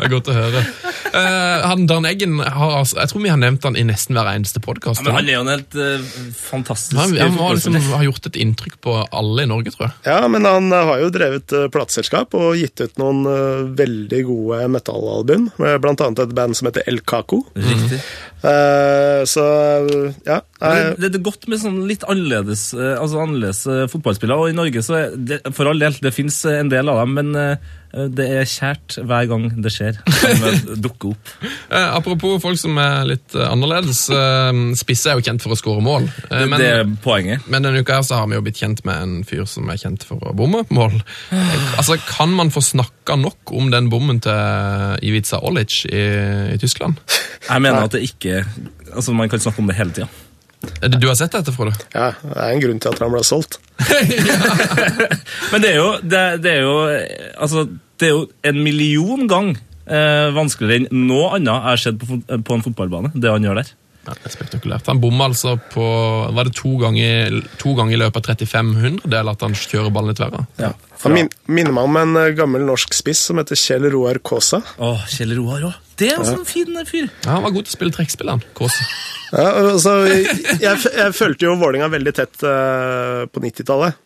Det er godt å høre. Uh, han Dan Eggen har, altså, Jeg tror vi har nevnt han i nesten hver eneste podkast. Ja, han er jo en helt uh, fantastisk Han, han må liksom ha gjort et inntrykk på alle i Norge, tror jeg. Ja, men han eh, har jo drevet uh, plateselskap og gitt ut noen veldig gode metallalbum, med blant annet et band som heter El Caco. Riktig. Eh, så ja, Jeg... Det, det er godt med sånn litt annerledes, altså annerledes fotballspillere, og i Norge så er det, for all del, det finnes eh, en del av dem, men det er kjært hver gang det skjer. De eh, dukker opp. Eh, apropos folk som er litt eh, annerledes. Eh, Spisse er jo kjent for å skåre mål. Eh, men, det er poenget. men denne uka her så har vi jo blitt kjent med en fyr som er kjent for å bomme på mål. Altså, Kan man få snakka nok om den bommen til Ivica Olic i, i Tyskland? Jeg mener at det ikke Altså, man kan snakke om det hele tida. Er det- Du har sett dette, Frode? ja, det er en grunn til at han ble solgt. Men det er jo, det, det er jo Altså, det er jo en million gang eh, vanskeligere enn noe annet jeg har sett på, på en fotballbane, det han gjør der. Ja, det er spektakulært. Han bomma altså på Var det to ganger, to ganger i løpet av 35 hundredel at han kjører ballen i tverra? Han min, minner meg om en eh, gammel norsk spiss som heter Kjell Roar Kaasa. Åh, Kjell Roar òg. Det er også en fin fyr. Ja, han var god til å spille trekkspill, han. Kaasa. Ja, altså, jeg, jeg følte jo Vålinga veldig tett uh, på 90-tallet.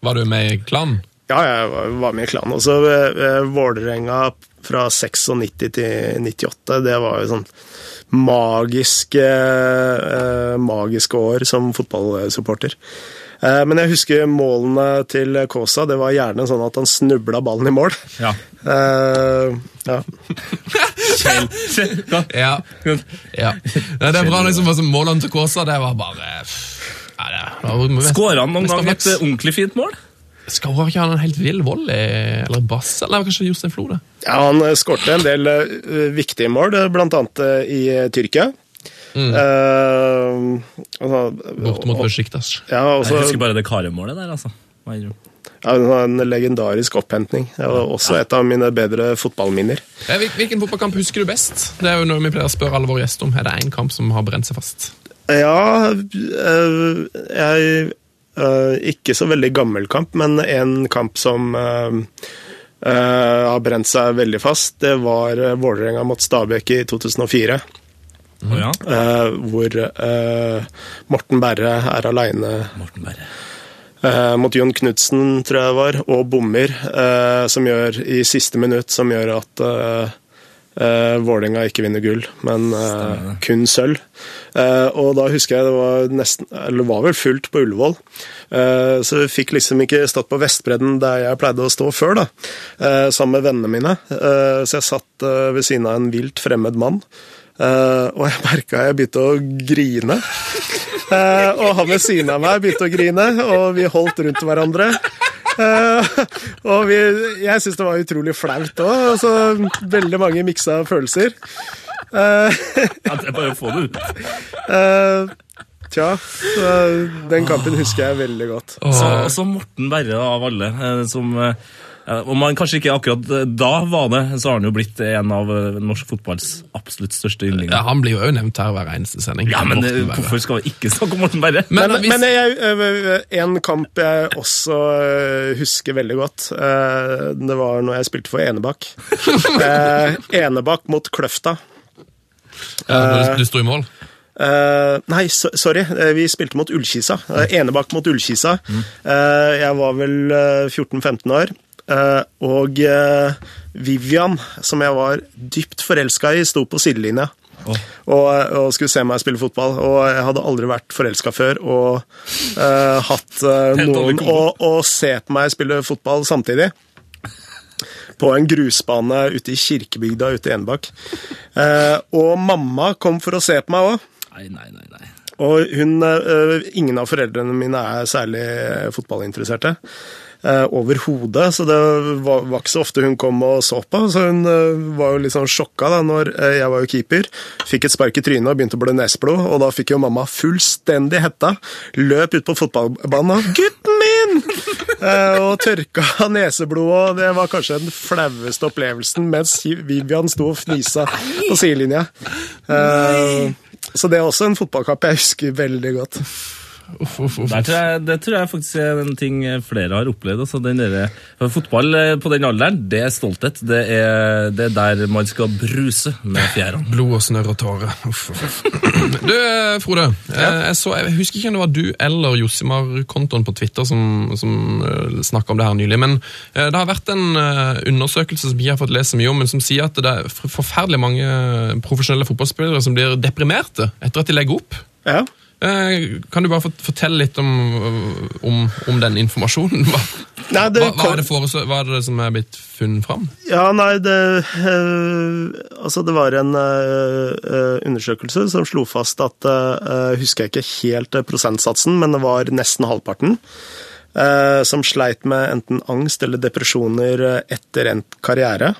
Var du med i klanen? Ja, jeg var- med i klanen. Også uh, Vålerenga fra 96 til 98, det var jo sånn magiske, eh, magiske år som fotballsupporter. Eh, men jeg husker målene til Kaasa. Det var gjerne sånn at han snubla ballen i mål. Ja. Uh, ja. Kjell. Kjell. Ja. Ja. det er bra liksom, altså, Målene til Kåsa, det var bare ja, Skåra han noen gang et ordentlig fint mål? Skårer ikke han en helt vill volley eller bass? Eller kanskje Jostein Flo, det? ja, han uh, skårte en del eh, viktige mål, bl.a. eh, i Tyrkia. Tyrkia. Uh, altså, Borte mot Besiktas. ja, Jeg husker bare det karemålet der, altså. Ja, en legendarisk opphentning. Det var også et av mine bedre fotballminner. Eh, Hvilken fotballkamp husker du best? Det er jo noe vi pleier å spørre alle våre gjester om. Er det én kamp som har brent seg fast? Ja, jeg Ikke så veldig gammel kamp, men en kamp som øh, øh, har brent seg veldig fast, det var Vålerenga mot Stabæk i 2004. Å ja. hvor Morten Berre er aleine Morten Berre. eh, mot Jon Knutsen, tror jeg det var, og bommer eh, som gjør, i siste minutt, som gjør at eh, eh, Vålerenga ikke vinner gull, men uh, kun sølv. Uh, og da husker jeg det var nesten, eller var vel fullt på Ullevål, Uh, så vi fikk liksom ikke stått på Vestbredden der jeg pleide å stå før, da, sammen med vennene mine. Så jeg satt ved siden av en vilt fremmed mann. Og jeg merka jeg begynte å grine. Og han ved siden av meg begynte å grine, og vi holdt rundt hverandre. Eh, og vi, jeg syns det var utrolig flaut òg. Altså, veldig mange miksa følelser. Uh, Ja, det er bare å få det ut. eh, tja, den kampen husker jeg veldig godt. Så, også Morten Berre av alle, som Om han kanskje ikke akkurat eh, da var det, så har han jo blitt en av eh, norsk fotballs absolutt største yndlinger. Ja. Han blir jo òg nevnt her hver eneste sending. Ja, men eh, hvorfor skal vi ikke snakke om Morten Berre? Men, Men, hvis, men jeg, en kamp jeg også husker veldig godt, det var når jeg spilte for Enebakk. Eh, Enebakk mot Kløfta. ja, du, du sto i mål? Uh, nei, so sorry. Vi spilte mot Ullkisa. Uh, Enebakk mot Ullkisa. Eh, jeg var vel eh, 14-15 år. Eh, og eh, Vivian, som jeg var dypt forelska i, sto på sidelinja. Og, og skulle se meg spille fotball. Og jeg hadde aldri vært forelska før og uh, hatt uh, noen å, å se på meg spille fotball samtidig. På en grusbane ute i Kirkebygda ute i Enebakk. Uh, og mamma kom for å se på meg òg. Og hun, ingen av foreldrene mine er særlig fotballinteresserte. Uh, Overhodet, så det var, var ikke så ofte hun kom og så på. Så hun øh, var jo litt sånn sjokka da når øh, jeg var jo keeper. Fikk et spark i trynet og begynte å blø neseblod, og da fikk jo mamma fullstendig hetta. Løp ut på fotballbanen og 'Gutten min!' Eh, og tørka neseblodet, og det var kanskje den flaueste opplevelsen mens Vivian sto og fnisa på sidelinja. Eh, så det er også en fotballkamp jeg husker veldig godt. Uff, uff, uff. Der tror jeg, det tror jeg faktisk er en ting flere har opplevd. Altså den der, fotball eh, på den alderen, det er stolthet. Det er, det er der man skal bruse med fjærene. Blod og snørr og tårer. Uff, uff, uff. Du, eh, Frode. Ja. Jeg, så, jeg husker ikke om det var du eller Josimar-kontoen på Twitter som, som snakka om det her nylig. Men eh, det har vært en eh, undersøkelse som vi har fått lese mye om, men som sier at det er forferdelig mange profesjonelle fotballspillere som blir deprimerte etter at de legger opp. Ja. Eh, Kan du bare fortelle litt om, om, om den informasjonen? Hva, Nei, det hva, hva, er det foreslå- hva er det som er blitt funnet fram? Ja, nei, det eh, Altså, det var en eh, undersøkelse som slo fast at Jeg Husker jeg ikke helt eh, prosentsatsen, men det var nesten halvparten. eh, som sleit med enten angst eller depresjoner etter endt karriere.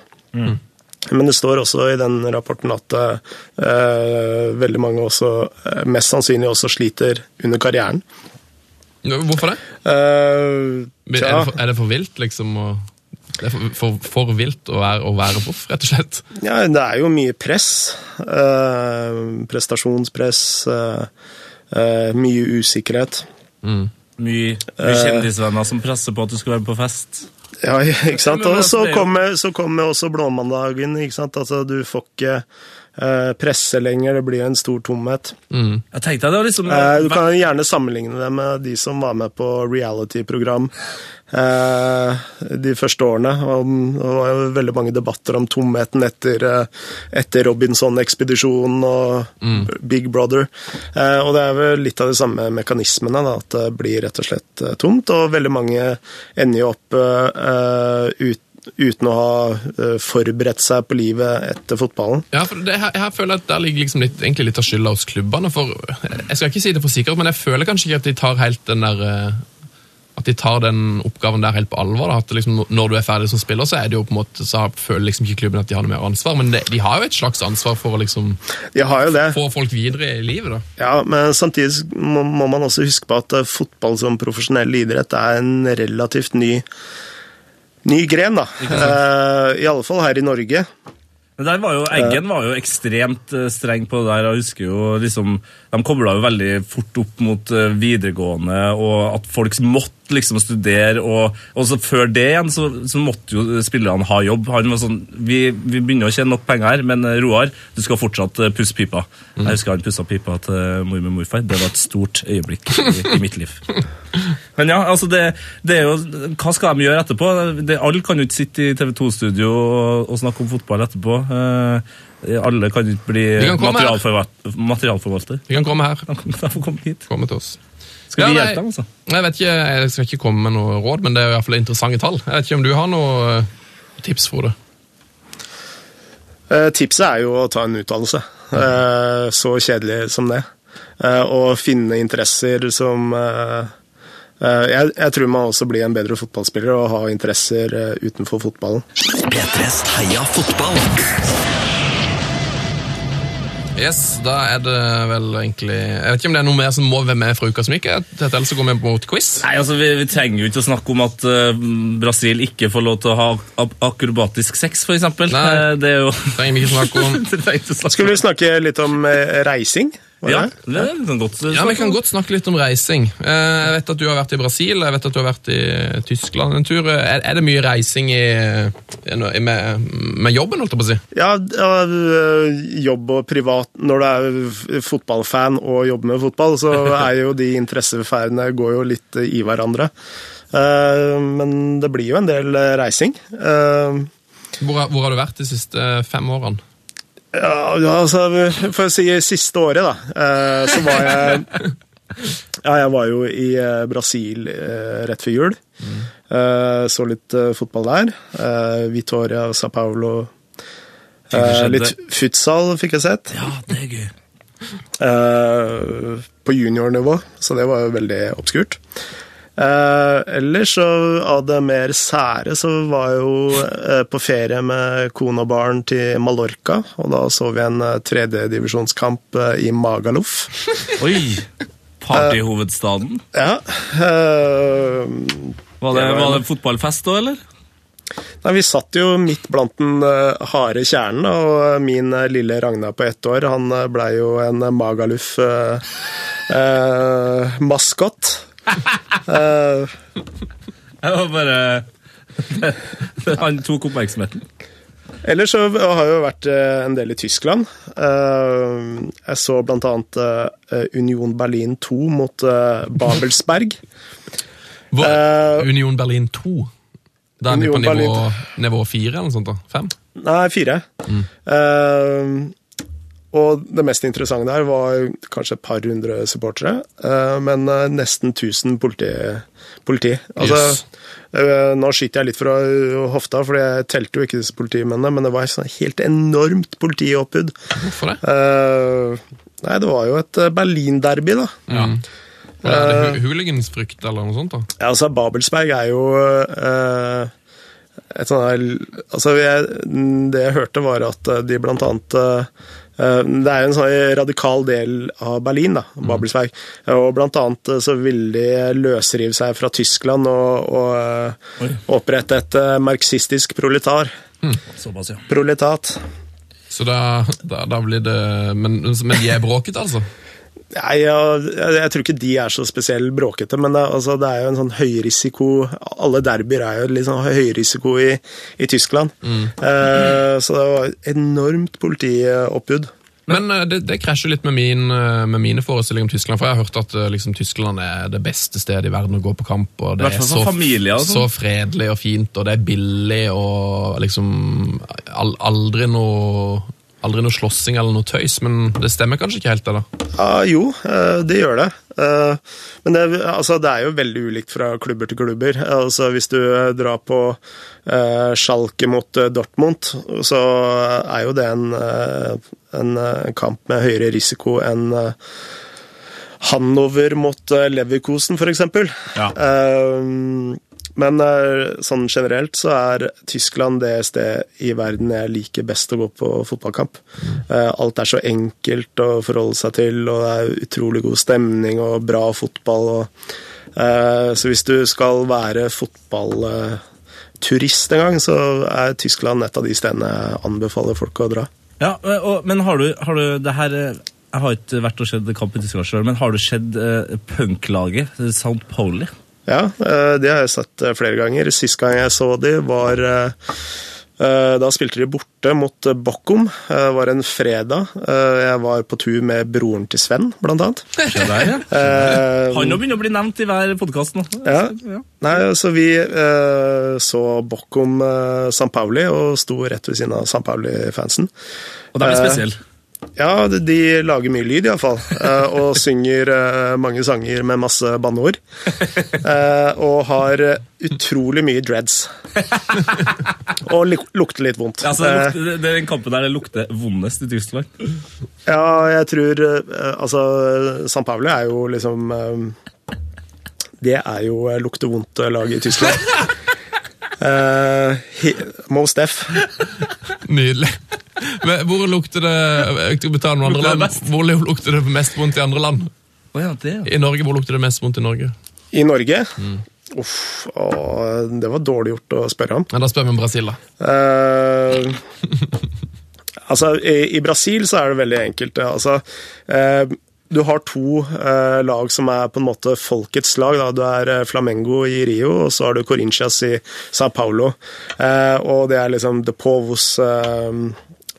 Men det står også i den rapporten at eh, veldig mange også, eh, mest sannsynlig også sliter under karrieren. Hvorfor det? Eh, Er det for, er det for vilt, liksom? å- det er for, for, for vilt å være, å være proff, rett og slett? Ja, det er jo mye press. Eh, prestasjonspress. eh, eh, mye usikkerhet. Mye, mye kjendisvenner som presser på at du skal være på fest. Ja, ikke sant. Og så er kommer, så kommer også blåmandagen. ikke sant? Altså, Du får ikke eh, presse lenger, det blir en stor tomhet. Jeg tenkte det var liksom Eh, du kan gjerne sammenligne det med de som var med på reality-program eh, de første årene. Det var veldig mange debatter om tomheten etter, eh, etter Robinson-ekspedisjonen og Big Brother. Eh, og det er vel litt av de samme mekanismene, da, at det blir rett og slett eh, tomt. Og veldig mange ender jo opp uh, ut, uten å ha eh, forberedt seg på livet etter fotballen. Ja, for det, her, her føler jeg at Der ligger liksom litt, egentlig litt av skylda hos klubbene. for Jeg skal ikke si det for sikkert, men jeg føler kanskje ikke at de tar helt den der eh, at de tar den oppgaven der helt på alvor. Da. At liksom, når du er ferdig som spiller, så er måte, så føler liksom ikke klubben at de har noe mer ansvar. Men det, de har jo et slags ansvar for å liksom De har jo det. få folk videre i livet. da. Ja, men samtidig må, må man også huske på at eh, fotball som profesjonell idrett er en relativt ny, ny gren, da. Uh, I alle fall her i Norge. Men der var jo, Eggen var jo ekstremt eh, streng på det der. Jeg husker jo liksom, De kobla jo veldig fort opp mot eh, videregående, og at folk måtte liksom studere. Og, og så før det igjen så, så måtte jo spillerne ha jobb. Han var sånn, vi, vi begynner å tjene nok penger her, men eh, Roar, du skal fortsatt eh, pusse pipa. Jeg husker han pussa pipa til mor med morfar. Det var et stort øyeblikk i, i mitt liv. Men ja, altså det, det er jo, Hva skal de gjøre etterpå? Det, alle kan jo ikke sitte i TV 2-studio og, og snakke om fotball etterpå. Eh, alle kan jo ikke bli De kan her. materialforvalter. Vi kan komme her. De kan de får komme hit. Komme til oss. Skal vi Ja, hjelpe dem, altså? Jeg vet ikke, jeg skal ikke komme med noe råd, men det er i hvert fall interessante tall. Jeg vet ikke om du har noe eh, tips, Frode? Uh, Tipset er jo å ta en utdannelse. Uh, Så kjedelig som det. Uh, Og finne interesser som eh, eh, jeg, jeg tror man også blir en bedre fotballspiller og har interesser eh, utenfor fotballen. P3s Heia fotball. Yes, da er det vel egentlig Jeg vet ikke om det er noe mer som må være med fra uka som gikk. Ellers så går vi mot quiz. Nei, altså vi, vi trenger jo ikke å snakke om at uh, Brasil ikke får lov til å ha ak akrobatisk sex, for eksempel. Nei. Eh, det er jo Trenger vi ikke snakke om. Skal vi snakke litt om uh, reising? Ja, det? er sånn godt. Ja, Vi kan godt snakke litt om reising. Eh, Jeg vet at du har vært i Brasil, jeg vet at du har vært i Tyskland en tur. Er, er det mye reising i, i- med, med jobben, holdt jeg på å si? Ja, øh, jobb og privat Når du er fotballfan og jobber med fotball, så er jo de interesseferdene går jo litt i hverandre. Eh, Men det blir jo en del reising. Eh, Hvor, hvor har du vært de siste fem årene? Ja, altså, for å si siste året, da, eh, så var jeg Ja, jeg var jo i eh, Brasil eh, rett før jul. Eh, Så litt fotball der. Vitoria og Sa Paulo. Litt futsal fikk jeg sett. Ja, det er gøy. på juniornivå, så det var jo veldig obskurt. Eh, ellers så av det mer sære så var jeg jo eh, på ferie med kone og barn til Mallorca, og da så vi en eh, tredjedivisjonskamp eh, i Magaluf. Oi! Partyhovedstaden. Ja. eh, Var det, var- det fotballfest da, eller? Nei, vi satt jo midt blant den eh, harde kjernen, og min eh, lille Ragnar på ett år, han blei jo en uh, var bare Han tok oppmerksomheten. Ellers så har jeg jo vært eh, en del i Tyskland. Eh, Jeg så blant annet Union Berlin 2 mot Babelsberg. Eh, Union Berlin 2? Da er vi på nivå, nivå 4 eller noe sånt? da? 5? Nei, fire. Eh, og det mest interessante der var kanskje et par hundre supportere, eh, men eh, nesten 1000 politi. politi. Altså, Yes. eh, nå skyter jeg litt fra hofta, for jeg telte jo ikke disse politimennene, men det var et sånn helt enormt politioppbud. Hvorfor det? Eh, nei, det var jo et Berlin-derby, da. Var det Hooligansfrykt eller noe sånt? da? Ja, altså, Babelsberg er jo eh, et sånt her Altså, jeg, det jeg hørte, var at de blant annet eh, Det er en sånn radikal del av Berlin, da, Babelsberg. Og blant annet eh, så ville de løsrive seg fra Tyskland og, og eh, opprette et eh, marxistisk proletar. Såpass, ja. Proletat. Så da, da, da blir det Men, men de er bråkete, altså? Nei, jeg, jeg, jeg tror ikke de er så spesielt bråkete, men det, altså, det er jo en sånn høyrisiko Alle derbyer er jo litt sånn høyrisiko i, i Tyskland. Eh, så det var enormt politioppbud. Men eh, det, det krasjer litt med, min, eh, med mine forestillinger om Tyskland. For jeg har hørt at eh, liksom, Tyskland er det beste stedet i verden å gå på kamp. Og det er så, familie, altså. sånn. så fredelig og fint, og det er billig og liksom aldri noe Aldri noe slåssing eller noe tøys, men det stemmer kanskje ikke helt, det da? Ja, jo, eh, det gjør det. Eh, Men det, altså, det er jo veldig ulikt fra klubber til klubber. Altså, hvis du eh, drar på eh, Schalke mot Dortmund, så er jo det en, en kamp med høyere risiko enn Hanover Hannover mot Leverkosen, Leverkusen, f.eks. Ja. Men eh, sånn generelt så er Tyskland det stedet i verden jeg liker best å gå på fotballkamp. Eh, Alt er så enkelt å forholde seg til, og det er utrolig god stemning og bra fotball. Og, eh, så hvis du skal være fotballturist en gang, så er Tyskland et av de stedene jeg anbefaler folk å dra. Ja, og, Men har du, har du det her Jeg har ikke vært og sett kamp i Tyskland sjøl, men har du sett uh, punklaget St. Pauli? Ja, de har jeg sett eh, flere ganger. Sist gang jeg så de var eh, eh, Da spilte de borte mot eh, Det var en fredag. Eh, Jeg var på tur med broren til Sven, blant annet. Se der, ja. Eh, Han begynner å bli nevnt i hver podkast nå. Ja. Nei, så vi eh, så Bockum uh, San Pauli, og sto rett ved siden av San Pauli-fansen. Og de er Eh, spesielle. Ja, de, de lager mye lyd iallfall. Uh, og synger eh, mange sanger med masse banneord. Eh, og har eh, utrolig mye dreads. og lukter litt vondt. Ja, så det, Eh, lukter, er den kampen der det lukter vondest i Tyskland. Ja, jeg tror eh, Altså, San Pauli er jo liksom eh, Det er jo eh, lukter vondt-laget i Tyskland. Uh, Most Def. Nydelig. Men Hvor lukter det andre Lukter land. Hvor lukter det mest vondt i andre land? Å ja, det, ja. I Norge, Hvor lukter det mest vondt i Norge? I Norge? Uff, å, det var dårlig gjort å spørre om. Ja, Da spør vi om Brasil, da. Eh, altså, i, I Brasil så er det veldig enkelt. ja. Altså, eh, du har to eh, lag som er på en måte folkets lag. Da. Du er eh, Flamengo i Rio, og så har du Corinthians i Sao Paulo. Eh, og det er liksom The Povos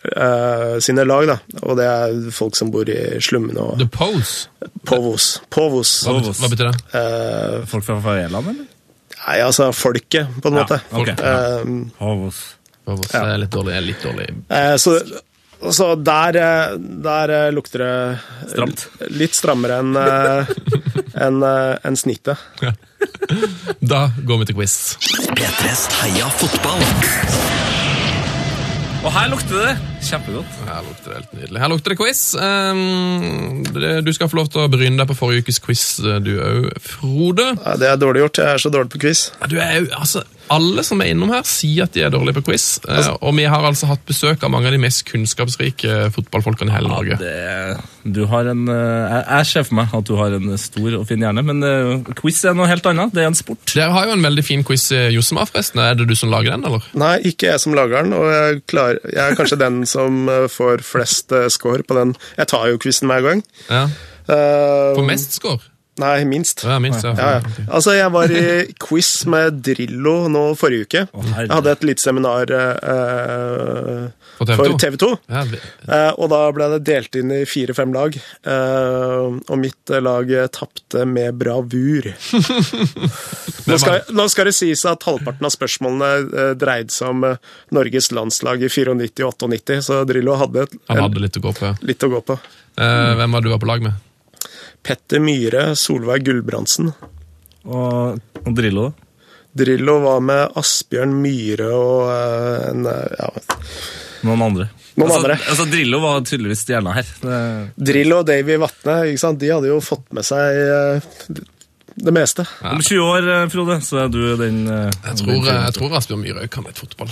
eh, eh, sine lag, da. Og det er folk som bor i slummene og The Pose. Povos. Povos. Hva, betyr, hva betyr det? Uh, Folk fra Faveland, eller? nei, altså folket, på en måte. Povos ja. Eh, Havos. Pose er litt dårlig. er litt dårlig. Eh, så, så der, der lukter det Stramt. litt strammere enn en, enn, snittet. Ja. Da går vi til quiz. P3s Heia fotball. Og her lukter det kjempegodt. Her lukter det helt nydelig. Her lukter det quiz. Um, du skal få lov til å bryne deg på forrige ukes quiz, eh, du òg, Frode. Ja, det er dårlig gjort. Jeg er så dårlig på quiz. Du er jo, altså, Alle som er innom her, sier at de er dårlige på quiz. eh, og vi har altså hatt besøk av mange av de mest kunnskapsrike fotballfolkene i hele Norge. Det, du har en, eh, jeg, jeg ser for meg at du har en stor og fin hjerne, men eh, quiz er noe helt annet. Det er en sport. Dere har jo en veldig fin quiz i Jossema, forresten. Er det du som lager den, eller? Nei, ikke jeg som lager den, og jeg, klar, jeg er kanskje den som får flest score på den. Jeg tar jo quizen hver gang. Ja. Uh, For mest score? Nei, minst. Ja, minst, ja. Ja, ja. Altså, jeg var i quiz med Drillo nå forrige uke. Jeg hadde et lite seminar eh, For TV2? for TV 2. Ja, vi- Eh, og da ble det delt inn i fire-fem lag. Eh, og mitt eh, lag eh, tapte med bravur. nå, skal, nå skal det sies at halvparten av spørsmålene eh, dreide seg om eh, Norges landslag i 94 og 98, så Drillo hadde, et, han hadde litt å gå på. ja. litt å gå på. Eh, hvem var du var på lag med? Petter Myhre, Solveig Gulbrandsen. Og, og Drillo. Drillo var med Asbjørn Myhre og eh, en eh, ja, Noen andre. Noen altså, andre. Altså, Drillo var tydeligvis stjerna her. Det, Drillo og Davy Vatne? De hadde jo fått med seg eh, det meste. Om 20 år, eh, Frode, så er du den eh, Jeg tror, jeg tror Asbjørn Myhre kan litt fotball.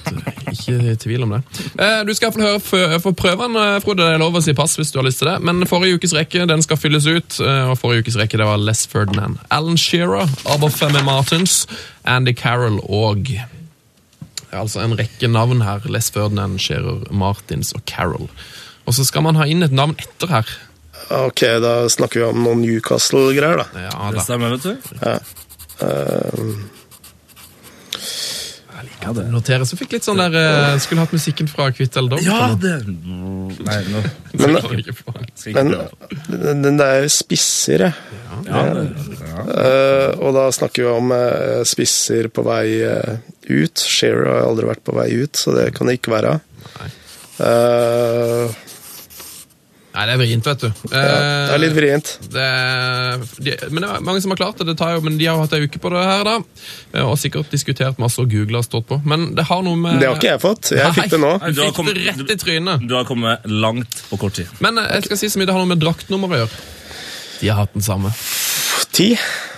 Ikke tvil om det. Eh, Du skal iallfall høre for få prøven, eh, Frode. Det er lov å si pass hvis du har lyst til det. Men forrige ukes rekke den skal fylles ut. eh, Og forrige ukes rekke det var Les Ferdinand, Alan Shearer, Aberfemme Martins, Andy Carroll og altså en rekke navn her. Les Ferdinand, Shearer, Martins og Carroll. Og så skal man ha inn et navn etter her. Ok, da snakker vi om noen Newcastle-greier, da. Ja, da. Det stemmer, vet du. Jeg liker det. Noterer Så fikk litt sånn der uh, Skulle hatt musikken fra Kvitt eller dom. Ja, det Nei, nå Men- ikke Men den, der spisser, jeg. Ja, det, ja. Uh, og da snakker vi om spisser på vei ut. Shearer har aldri vært på vei ut, så det kan det ikke være. Eh, Nei, det er vrient, vet du. ja, det er litt vrient. Det, de, men det er mange som har klart det, det tar jo, men de har jo hatt ei uke på det her, da. Eh, Og sikkert diskutert masse og googla og stått på. Men det har noe med Det har ikke jeg fått. Jeg fikk det nå. Du fikk kommet- det rett i trynet. Du har kommet langt på kort tid. Men eh, jeg skal si så mye det har noe med draktnummer å gjøre. De har hatt den samme. Ti.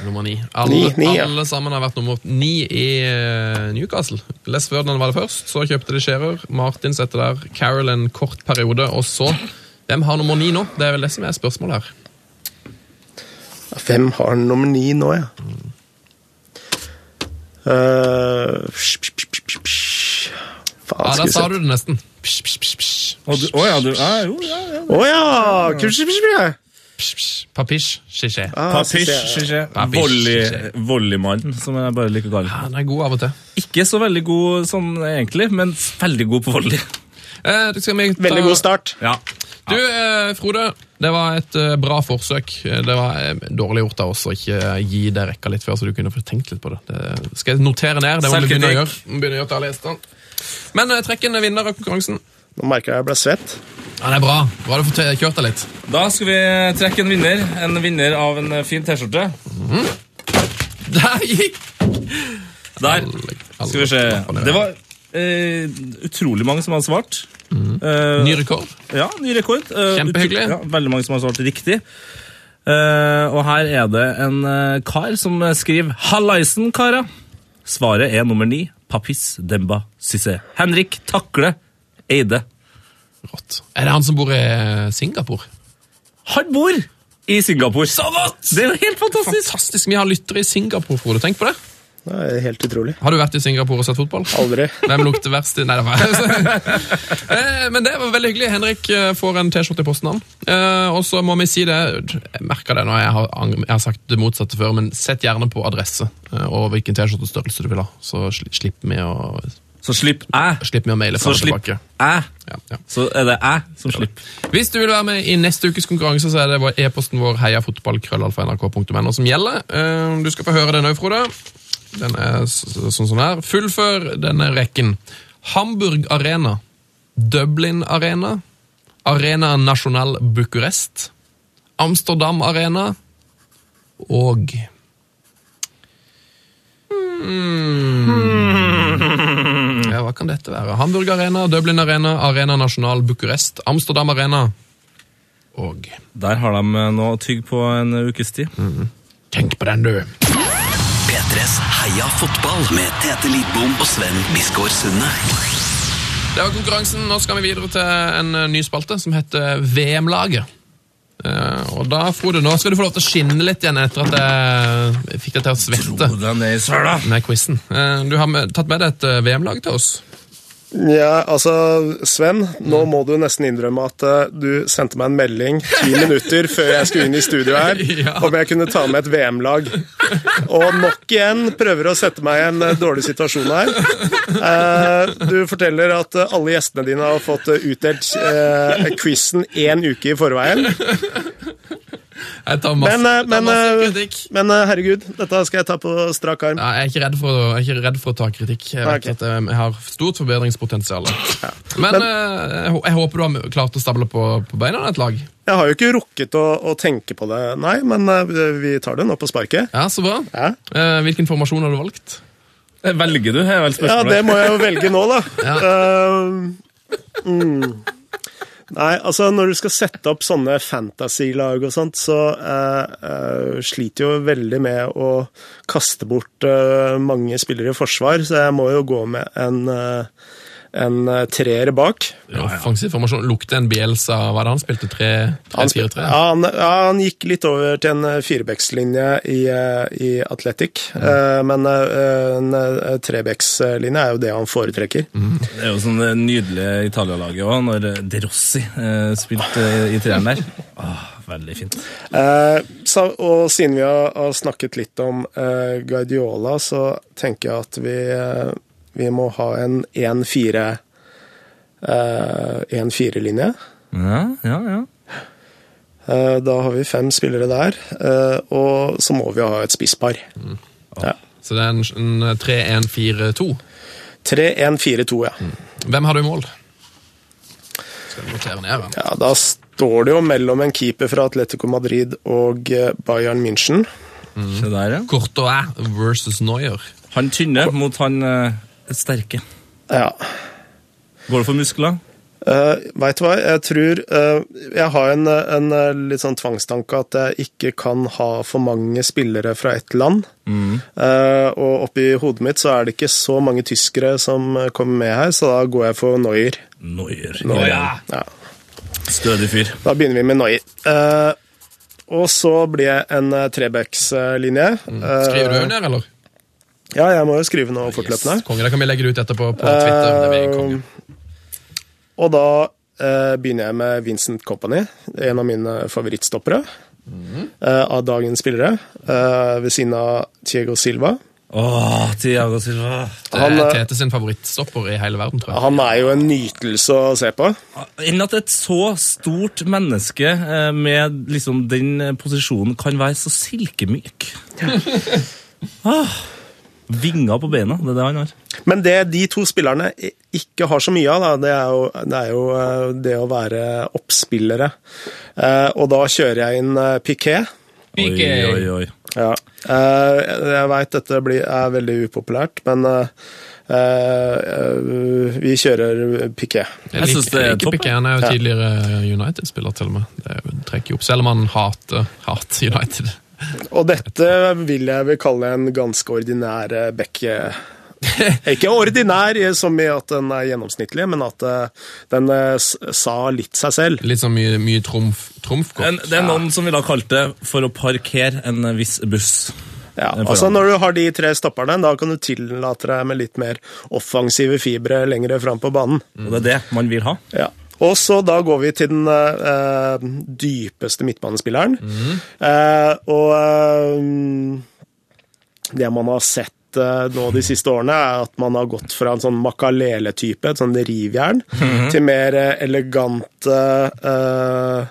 Nummer ni. Alle, Ni, ni, ja. alle sammen har vært nummer ni i eh, Newcastle. Les Ferdinand var det først, så kjøpte de Scherer. Martin setter der. Carol en kort periode, og så Hvem har nummer ni nå? Det er vel det som er spørsmålet her. Hvem har nummer ni nå, ja? Eh, faen, Ja, skal Der sa du det nesten. Psh, psh, psh, psh. Å du- å ja, du ja, Jo, ja, ja. Oh, ja! Kusj-kusj-kusj. Psh, psh. Papish, chiché. Ah, Papish, synes jeg- skisje. Papish, Volley- skisje. Volleymann, som jeg bare liker å kalle Ja, den er god av og til. Ikke så veldig god sånn egentlig, men veldig god på volley. Eh, skal vi ta- Veldig god start. Ja. Du, eh, Frode, det var et eh, bra forsøk. Det var eh, dårlig gjort av oss å ikke eh, gi deg rekka litt før, så du kunne få tenkt litt på det. det skal jeg notere ned? Det må vi begynne å gjøre. Vi begynner å gjøre til alle gjestene. Men eh, trekk en vinner av konkurransen. Nå merker jeg jeg ble svett. Ja, det er bra. Bra du får te- kjørt deg litt. Da skal vi trekke en vinner. En vinner av en eh, fin T-skjorte. Der gikk Der. Skal vi se. Det var eh, utrolig mange som har svart. Eh, ny rekord. Ja, ny rekord. Eh, Kjempehyggelig. Ja, veldig mange som har svart riktig. Eh, og her er det en eh, kar som skriver 'Hallaisen, kara'. Svaret er nummer ni. Papis Demba Cissé. Henrik Takle Eide. Rått. Er det han som bor i eh, Singapore? Han bor i Singapore. Så rått! Det er jo helt fantastisk. Fantastisk. Vi har lyttere i Singapore, Frode. Tenk på det. Det er helt utrolig. Har du vært i Singapore og sett fotball? Aldri. Hvem lukter verst Nei, det var Eh, Men det var veldig hyggelig. Henrik eh, får en T-skjorte i posten, han. Eh, Og så må vi si det Jeg merker det når jeg har, jeg har sagt det motsatte før, men sett gjerne på adresse og hvilken T-skjortestørrelse du vil ha. Så sli- slipper vi å, Så slipp jeg. Slipp vi å maile Så fram og tilbake. jeg. Ja, ja. Så er det jeg som slipper. Hvis du vil være med i neste ukes konkurranse, så er det e-posten vår heiafotballkrøllalfa.nrk.no som gjelder. Eh, Du skal få høre den òg, Frode. Den er sånn som den er. Fullfør denne rekken. Hamburg Arena. Dublin Arena. Arena National Bucurest. Amsterdam Arena. Og hmm. Ja, hva kan dette være? Hamburg Arena, Dublin Arena, Arena National Bucurest, Amsterdam Arena og Der har de eh, nå tygg på en ukes tid. Tenk på den, du! P3s Heia fotball med Tete Lidbom og Sven Biskår Sunde. Det var konkurransen. Nå skal vi videre til en eh, ny spalte som heter VM-laget. Uh, og da, Frode, nå skal du få lov til å skinne litt igjen etter at jeg fikk deg til å svette den er i søla. med quizen. Eh, du har med, tatt med deg et eh, VM-lag til oss. Ja, altså, Sven, nå må du nesten innrømme at eh, du sendte meg en melding ti minutter før jeg skulle inn i studio her, Ja. om jeg kunne ta med et VM-lag. Og nok igjen prøver å sette meg i en eh, dårlig situasjon her. Eh, du forteller at alle gjestene dine har fått utdelt quizen én uke i forveien. Jeg tar masse, Men, eh, tar men, masse eh, kritikk. Men eh, herregud, dette skal jeg ta på strak arm. Ja, jeg, er ikke redd for, å- jeg er ikke redd for å ta kritikk. Jeg vet okay. at jeg har stort forbedringspotensial. Men, eh, jeg, jeg håper du har klart å stable på, på beina et lag. Jeg har jo ikke rukket å, å tenke på det, nei, men vi tar det nå på sparket. Ja, Så bra. Ja. Eh, hvilken formasjon har du valgt? Velger du, vel Ja, det må jeg jo velge nå, da. Ja. Uh, mm. Nei, altså når du skal sette opp sånne fantasy-lag og sånt, så eh, eh, sliter jo veldig med å kaste bort eh, mange spillere i forsvar, så jeg må jo gå med en, eh, en eh, treer bak. Offensiv formasjon. Lukter en Bielsa Hva er det han spilte? Han, 3-4-3? ja, han, ja, han gikk litt over til en eh, firebeckslinje i, eh, i Athletic, eh, men en trebeckslinje er jo det han foretrekker. Det er jo sånn det nydelige Italia-laget òg, når De Rossi eh, spilte i, treeren der. Åh, veldig fint. Eh, så, og siden vi har, har snakket litt om eh, Guardiola, så tenker jeg at vi, eh, vi må ha en 1-4 eh, 1-4-linje. Ja, ja, ja. Eh, da har vi fem spillere der, eh, og så må vi ha et spisspar. Ja. Så det er en, en 3-1-4-2. 3-1-4-2, ja. Hvem har du i mål? Skal vi notere ned ja. Da står det jo mellom en keeper fra Atletico Madrid og Bayern München. Se der, ja. Courtois versus Neuer. Han tynne mot han sterke. Ja. Går det for muskler? Uh, Veit du hva, jeg tror uh, Jeg har en, en eh, litt sånn tvangstanke at jeg ikke kan ha for mange spillere fra ett land. Eh, og oppi hodet mitt så er det ikke så mange tyskere som eh, kommer med her, så da går jeg for Neuer. Neuer. Neuer. Ja. Ja, Stødig fyr. da begynner vi med Neuer. Uh, og så blir jeg en uh, trebackslinje. Eh, Skriver du ned, eller? Ja, jeg må jo skrive noe fortløpende. Yes, konge, det kan vi legge ut etterpå på Twitter. det blir. Og da uh, begynner jeg med Vincent Company, en av mine favorittstoppere eh, av dagens spillere, eh, ved siden av Tiego Silva. Åh, Tiago Silva. Det er Tete sin favorittstopper i hele verden, tror jeg. Han er jo en nytelse å se på. Enn at et så stort menneske med liksom den posisjonen kan være så silkemyk. ah, vinger på beina, det er det han har. Men det de to spillerne ikke har så mye av, da, det er jo det, er jo eh, det å være oppspillere. Eh, og da kjører jeg inn eh, Piquet. Oi, oi, oi. Ja. Eh, jeg veit dette blir, er veldig upopulært, men vi kjører Piquet. Jeg syns det er topp. Han er jo tidligere United-spiller, til og med. Det er trekker jo opp, selv om han hater, hater United. Og dette vil jeg vel kalle en ganske ordinær bekke. eh. Ikke ordinær eh, som i at den er gjennomsnittlig, men at eh, den eh, sa litt seg selv. Litt sånn mye, mye trumf, En, trumfkort. det er noen som ville ha kalt det for å parkere en viss buss. Ja, altså. Når du har de tre stopperne, da kan du tillate deg med litt mer offensive fibre lengre fram på banen. Og det er det man vil ha. Ja. Og så da går vi til den uh, dypeste midtbanespilleren. Eh, og eh, det man har sett eh, nå de siste årene, er at man har gått fra en sånn makalele-type, et sånn rivjern, til mer eh, elegante, uh,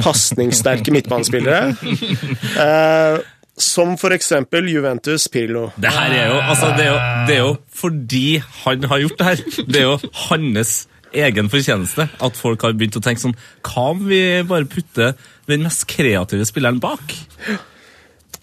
pasningssterke midtbanespillere. Eh, som eksempel Juventus Pirlo. Det her er jo, altså, det er jo, det er jo fordi han har gjort det her. Det er jo hans egen fortjeneste at folk har begynt å tenke sånn Hva om vi bare putter den mest kreative spilleren bak?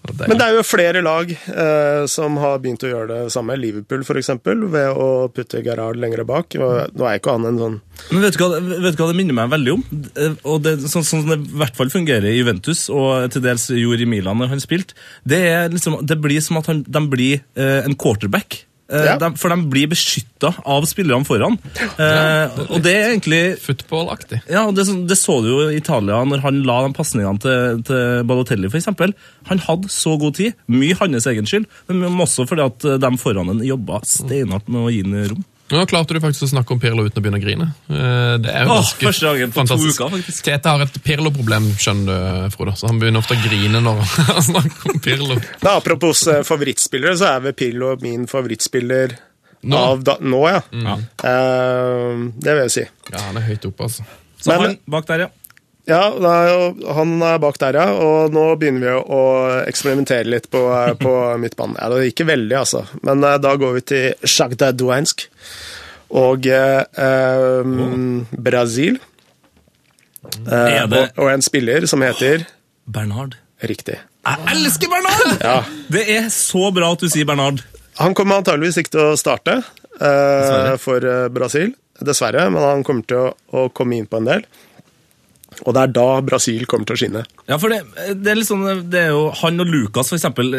Det- Men det er jo flere lag eh, som har begynt å gjøre det samme. Liverpool f.eks. ved å putte Gerrard lenger bak. Og Nå er ikke han en sånn Men vet du, hva, vet du hva det minner meg veldig om? Eh, Og det, sånn som det i hvert fall fungerer i Juventus, og til dels gjorde i Milan når han spilte, det, liksom, det blir som at han, de blir eh, en quarterback. Eh, Ja. de, for de blir beskytta av spillerne foran. Eh, og det er egentlig Football-aktig. Ja, og det, det så du jo i Italia når han la de pasningene til, til Balotelli, f.eks. Han hadde så god tid, mye hans egen skyld, men også fordi at de foran ham jobba steinhardt med å gi ham rom. Nå klarte du faktisk å snakke om Pirlo uten å begynne å grine. Eh, Det er jo Åh, ganske første gangen på to fantastisk. uker, faktisk. Tete har et Pirlo-problem, skjønner du, Frode. Så han begynner ofte å grine når han snakker om Pirlo. Da, apropos eh, favorittspillere, så er vel Pirlo min favorittspiller Nå? av da, nå, ja. Eh, det vil jeg si. Ja, han er høyt oppe, altså. Så Men- han bak der, ja. Ja, han er bak der, ja. Og nå begynner vi å eksperimentere litt på, på midtbanen. Ja, det gikk veldig, altså. Men eh, da går vi til Shakhtar Duansk og eh, eh, Brasil. Eh, og, og en spiller som heter Bernard. Riktig. Jeg elsker Bernard! Ja. Det er så bra at du sier Bernard. Han kommer antageligvis ikke til å starte eh, for eh, Brasil. Dessverre, men han kommer til å, å komme inn på en del. Og det er da Brasil kommer til å skinne. Ja, for det, det er litt sånn, det er jo Han og Lukas for eksempel,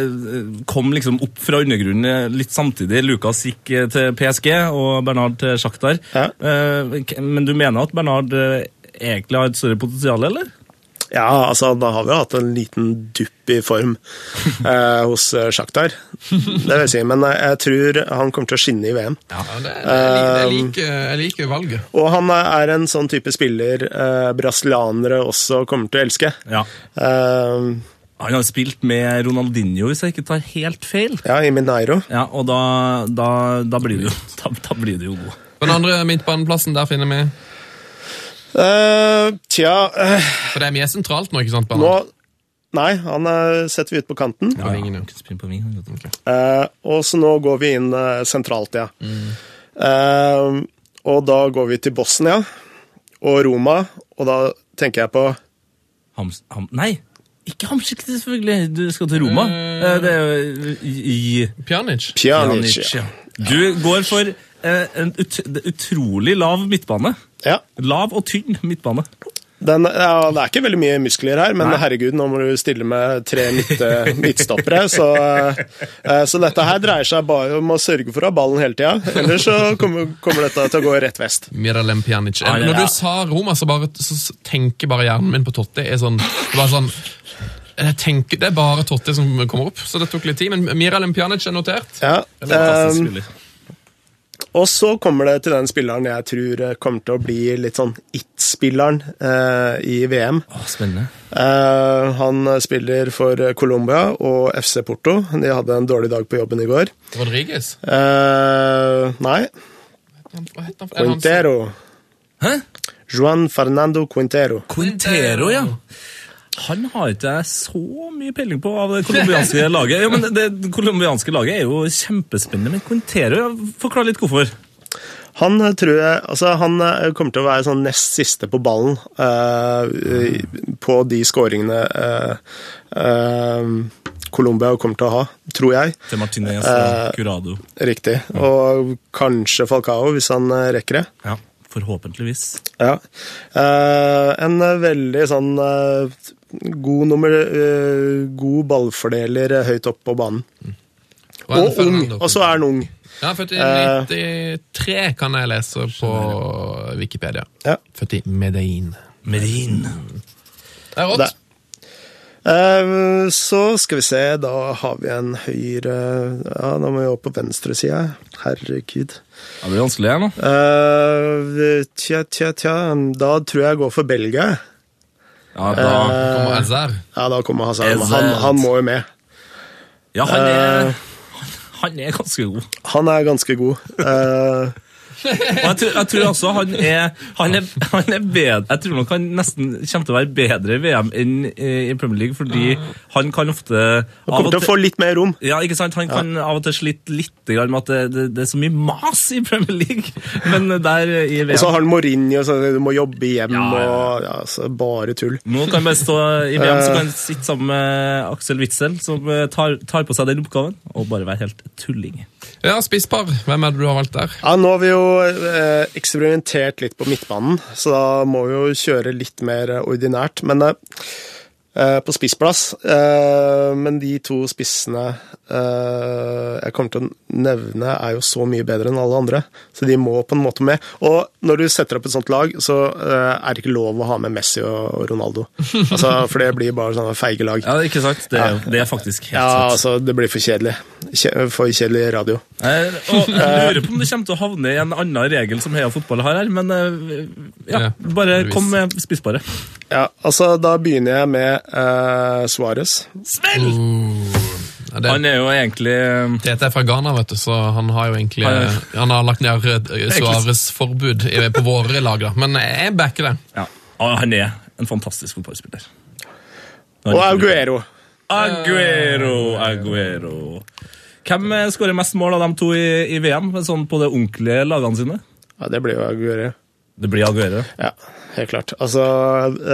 kom liksom opp fra undergrunnen litt samtidig. Lukas gikk til PSG og Bernard til Shakhtar. Ja. Eh, Men du mener at Bernard eh, egentlig har et større potensial, eller? Ja, altså, da har vi hatt en liten dupp i form eh, hos Sjaktar. Shakhtar. Det vil jeg si. Men eh, jeg tror han kommer til å skinne i VM. Ja, det, det, jeg, liker, jeg liker valget. Og han er en sånn type spiller eh, brasilianere også kommer til å elske. Ja. Eh, Han har spilt med Ronaldinho, hvis jeg ikke tar helt feil. ja, i Mineiro. Ja, Og da, da, da, blir, det jo, da, da blir det jo god. På den andre midtbaneplassen, der finner vi Eh, tja uh, For det er mye sentralt nå, ikke sant? Nå Nei, han er, setter vi ut på kanten. Ja, ingen, ja. Eh, og så nå går vi inn eh, sentralt, ja. Eh, og da går vi til Bosnia og Roma, og da tenker jeg på Hams, ham, nei, ikke Hamsik, selvfølgelig. Du skal til Roma. Eh, Det er jo i, i Pjanic? Pjanic. ja. Du går for eh, en ut, utrolig lav midtbane. Ja. Lav og tynn midtbane. Den, ja, det er ikke veldig mye muskler her, men herregud, nå må du stille med tre midt, midtstoppere. Så, eh, så dette her dreier seg bare om å sørge for å ha ballen hele tida. Ellers så kommer, kommer dette til å gå rett vest. Miralem Pjanic. Ja, ja, Når ja. du sa Roma, så bare så tenker bare hjernen min på Totti. Er sånn, det sånn jeg tenker, Det er bare Totti som kommer opp, så det tok litt tid. Men Miralem Pjanic er notert. Ja, Fantastisk eh, spiller. Og så kommer det til den spilleren jeg tror kommer til å bli litt sånn it-spilleren eh, i VM. Åh, spennende. Eh, han spiller for Colombia og FC Porto. De hadde en dårlig dag på jobben i går. Rodriguez. Eh, nei, Hva heter han? Er Quintero. Hæ? Juan Fernando Quintero. Quintero, ja. Han har ikke jeg så mye peiling på av det colombianske laget. Ja, men det, colombianske laget er jo kjempespennende, men Quintero, ja, forklar litt hvorfor. Han eh, tror jeg altså Han eh, kommer til å være sånn nest siste på ballen eh, på de skåringene uh, Colombia kommer til å ha, tror jeg. Til Martinez Eh, og Curado. Riktig. Og kanskje Falcao, hvis han eh, rekker det. Ja, forhåpentligvis. Ja. Eh, en eh, veldig sånn eh, god nummer eh, God ballfordeler eh, høyt opp på banen. Og Og ung. Og så er han ung. Ja, født i Eh, 93, kan jeg lese på Wikipedia. Ja. Født i Medellin. Medin. Det er rått. Det. Eh, så skal vi se, da har vi en høyre Ja, da må vi opp på venstresida. Herregud. Ja, det blir vanskelig her nå. Eh, tja, tja, tja. Da tror jeg jeg går for Belgia. Ja, da, Kommer Hazard. Ja, da kommer Hazard. Han, han må jo med. ja han er, Eh. han, han er ganske god. Han er ganske god. Eh, Og jeg tror, jeg tror også han er, han er, han er bedre Jeg tror nok han nesten kommer til å være bedre i VM enn i Premier League, fordi han kan ofte han kommer til å få litt mer rom. Ja, ikke sant? Han kan av og til slite litt med at det, det, det er så mye mas i Premier League. Men der i VM Og så har han Mourinho, så du må jobbe hjem Ja, ja, og ja, så Bare tull. Nå kan han bare stå i VM, Eh. så kan han sitte sammen med Aksel Witzel, som eh, tar, tar på seg den oppgaven, og bare være helt tulling. Ja, spisspar. Hvem er det du har valgt der? Ja, Nå har vi jo eh, eksperimentert litt på midtbanen, så da må vi jo kjøre litt mer ordinært. Men eh, på spissplass eh, Men de to spissene eh, jeg kommer til å nevne, er jo så mye bedre enn alle andre. Så de må på en måte med. Og når du setter opp et sånt lag, så eh, er det ikke lov å ha med Messi og Ronaldo. Altså, for det blir bare sånne feige lag. Ja, ikke sant? Det er, det er faktisk helt Ja, sant. altså, det blir for kjedelig. For kjedelig radio. Eh, og jeg lurer på om det kommer til å havne i en annen regel som Heia Fotball har her, men eh, ja, Ja, bare kom med spissbare. Ja, altså, da begynner jeg med uh, Suárez. Svel! Ja, det, Han er jo egentlig eh, Tete er fra Ghana, vet du, så han har jo egentlig Han er- Han har lagt ned eh, Suárez-forbud på våre lag, da. Men jeg backer det. ja, han er en fantastisk fotballspiller. Og Aguero. Aguero, Aguero. Hvem eh, skårer mest mål av de to i, i VM, sånn på de ordentlige lagene sine? Ja, det blir jo Aguero. Det blir Aguero. Ja, helt klart. Altså,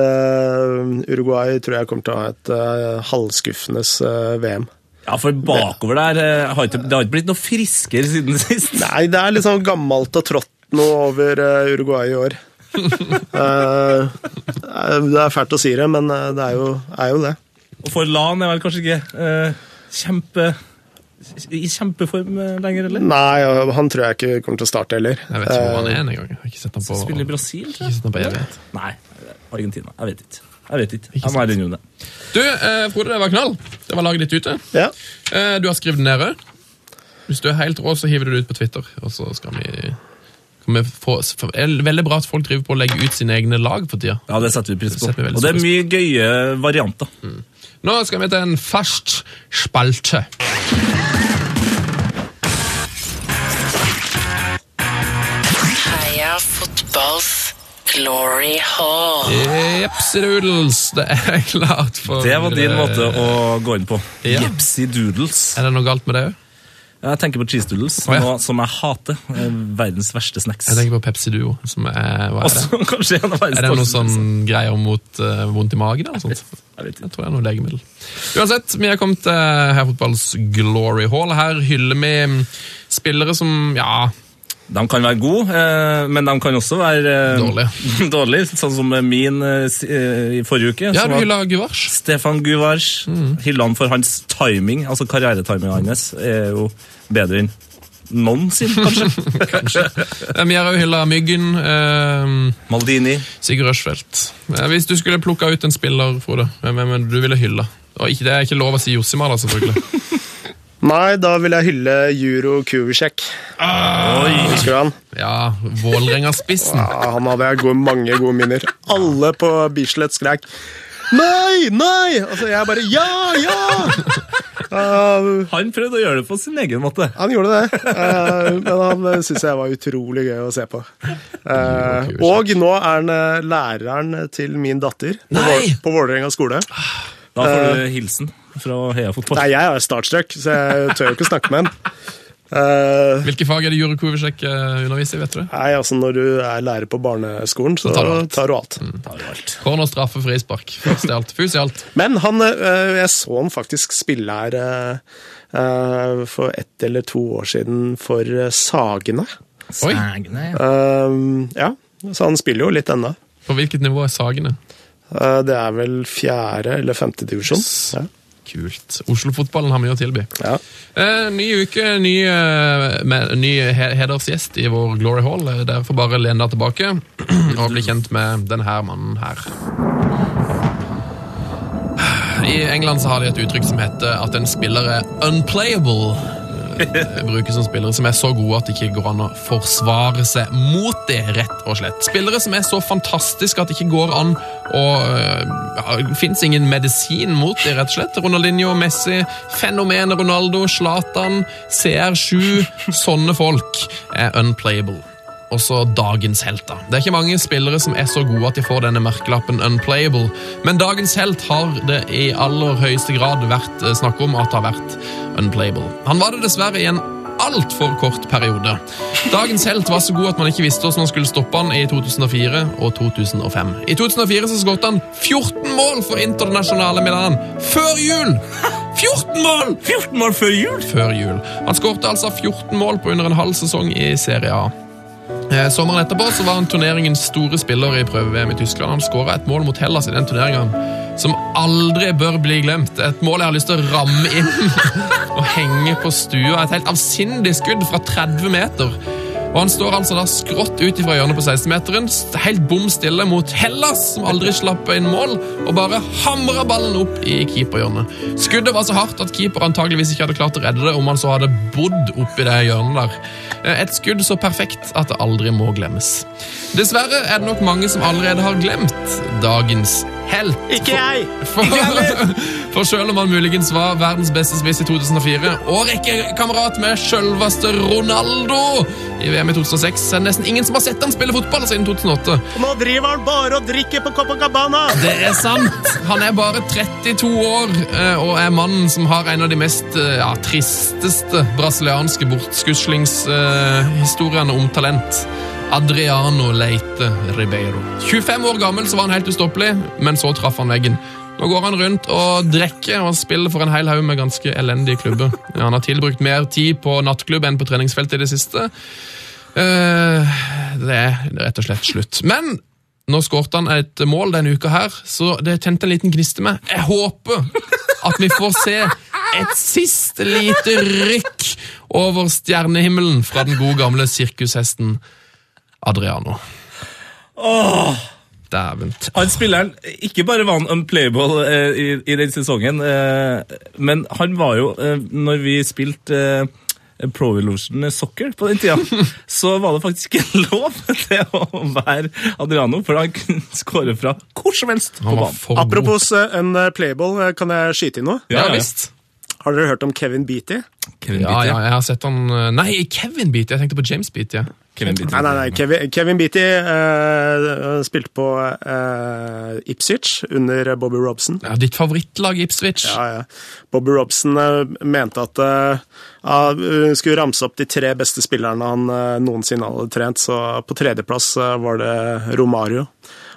eh, Uruguay tror jeg kommer til å ha et uh, halvskuffende eh, VM. Ja, for bakover der har ikke, det har ikke blitt noe friskere siden sist. Nei, det er litt sånn gammelt og trått noe over Uruguay i år. Det er fælt å si det, men det er jo, er jo det. Og for Lan er vel kanskje ikke kjempe i kjempeform eh, lenger, eller? Nei, han tror jeg ikke kommer til å starte heller. Jeg vet ikke hvor han er engang. Jeg ikke sett han på, Spiller i Brasil, tror ikke jeg. sett på evighet. Nei, Argentina. Jeg vet ikke. Jeg vet ikke. Jeg må ærlig innrømme det. Du, eh, Frode, det var knall. Det var laget ditt ute. Ja, Eh, du har skrevet den òg. Hvis du er helt rå, så hiver du det ut på Twitter, og så skal vi få, for, veldig bra at folk driver på å legge ut sine egne lag for tida. Ja, det setter vi pris på. Og det er mye gøye varianter. Nå skal vi til en fast spalte. Heia fotballs glory hall. Jepsidoodles, det er klart for Det var din måte å gå inn på. Ja. Jepsi doodles. Er det noe galt med det òg? Jeg tenker på cheese doodles, oh, ja. noe som jeg hater. Eh, Verdens verste snacks. Jeg tenker på Pepsi Duo. Som er, hva er det? Kanskje en av verdens Er det noe sånn greier mot uh, vondt i magen? eller sånt? Jeg vet ikke. Jeg tror det er noe legemiddel. Uansett, vi har kommet til uh, fotballs glory hall. Her hyller vi mm, spillere som ja, De kan være gode, eh, men de kan også være eh, Dårlige. dårlige, sånn som min eh, i forrige uke. ja du hylla Guvars. Stefan Guvars. Hyller han for hans timing, altså karrieretiminga hans, er jo bedre enn noen sin, kanskje. Eh, Vi har òg hylla Myggen. eh, Maldini. Sigurd Rushfeldt. Hvis du skulle plukka ut en spiller, Frode, hvem du ville hylla? Og ikke, det er ikke lov å si Jossimar, da, selvfølgelig. Nei, da vil jeg hylle Juro Kuvicek. Husker du han? Ja, Vålerenga-spissen. Ja, han hadde jeg gode, mange gode minner. Alle på Bislett skrek Nei, nei! Altså, jeg bare Ja, ja! Uh, Han prøvde å gjøre det på sin egen måte. han gjorde det, uh, men han syns jeg var utrolig gøy å se på. Uh, og nå er han læreren til min datter på, Nei! Vål- på Vålerenga skole. Da får du hilsen fra Heia Fotball. Nei, jeg er startstruck, så jeg tør jo ikke snakke med ham. Uh, Hvilke fag er det Jure Kovicek eh, underviser i, vet du? nei, altså Når du er lærer på barneskolen, så tar du alt. tar du alt. tar du alt. Corner, straffe, frispark. Først i alt. Fus i alt. Men han, uh, jeg så han faktisk spille her øh, for ett eller to år siden for Sagene. Sagene. Ja, så han spiller jo litt ennå. På hvilket nivå er Sagene? Uh, det er vel fjerde eller femte divisjon. Ja. Kult. Oslo-fotballen har mye å tilby. Ja. Eh, ny uke, ny, eh, med, ny hedersgjest i vår Glory Hall. Eh, Dere får bare lene dere tilbake og bli kjent med denne mannen her. I England så har de et uttrykk som heter at en spiller er unplayable. Eh, Brukes som spillere som er så gode at det ikke går an å forsvare seg mot det, rett og slett. Spillere som er så fantastiske at det ikke går an å eh, ja, Det fins ingen medisin mot det, rett og slett. Ronaldinho, Messi, fenomenet Ronaldo, Zlatan, CR7 Sånne folk er unplayable også dagens helt. da. Det er ikke mange spillere som er så gode at de får denne merkelappen unplayable, men dagens helt har det i aller høyeste grad vært eh, snakk om at har vært unplayable. Han var det dessverre i en altfor kort periode. Dagens helt var så god at man ikke visste hvordan man skulle stoppe han i 2004 og 2005. I 2004 så skåret han 14 mål for Internasjonale Milan før jul! 14 mål! 14 mål før jul! før jul. Han skårte altså 14 mål på under en halv sesong i Serie A. Eh, Sommeren etterpå så var han turneringens store spiller i prøve-VM i Tyskland. Han skåra et mål mot Hellas i den turneringen. som aldri bør bli glemt. Et mål jeg har lyst til å ramme inn og henge på stua. Et helt avsindig skudd fra 30 meter. Og Han står altså da skrått ut fra hjørnet på 16-meteren, helt bom stille mot Hellas, som aldri slapp inn mål, og bare hamra ballen opp i keeperhjørnet. Skuddet var så hardt at keeper antageligvis ikke hadde klart å redde det om han så hadde bodd oppi det hjørnet der. Eh, Et skudd så perfekt at det aldri må glemmes. Dessverre er det nok mange som allerede har glemt dagens helt. Ikke jeg! For, for selv om han muligens var verdens beste spiss i 2004 og rekkekamerat med selveste Ronaldo i VM i 2006, er det nesten ingen som har sett han spille fotball siden 2008. Nå driver han bare og drikker på Copacabana! Det er sant! Han er bare 32 år eh, og er mannen som har en av de mest eh, ja, tristeste brasilianske bortskuslingshistoriene om talent. Adriano Leite Ribeiro. 25 år gammel så var han helt ustoppelig, men så traff han veggen. Nå går han rundt og drikker og spiller for en hel haug med ganske elendige klubber. Han har tilbrukt mer tid på nattklubb enn på treningsfeltet i det siste. Eh, det er rett og slett slutt. Men nå skårte han et mål denne uka her, så det tente en liten gniste med. Jeg håper at vi får se et siste lite rykk over stjernehimmelen fra den gode gamle sirkushesten Adriano. Dæven. Han spilleren, ikke bare var han unplayable eh, i, i den sesongen, eh, men han var jo, eh, når vi spilte eh, Pro Evolution Soccer på den tida, så var det faktisk ikke lov til å være Adriano, for han kunne skåre fra hvor som helst på banen. Apropos eh, en playball playable, eh, kan jeg skyte inn noe? Ja, Ja, ja. visst. Har dere hørt om Kevin Beatty? Kevin Ja, Beatty. ja, jeg har sett han eh, Nei, Kevin Beatty. Jeg tenkte på James Beatty. Ja. Kevin Beatty. Nei, nei, nei. Kevin, Kevin Beatty uh, spilte på uh, Ipswich under Bobby Robson. Ja, ditt favorittlag Ipswich. Ja, ja. Bobby Robson uh, mente at hun skulle ramse opp de tre beste spillerne han noensinne hadde trent. Så på tredjeplass var det Romario.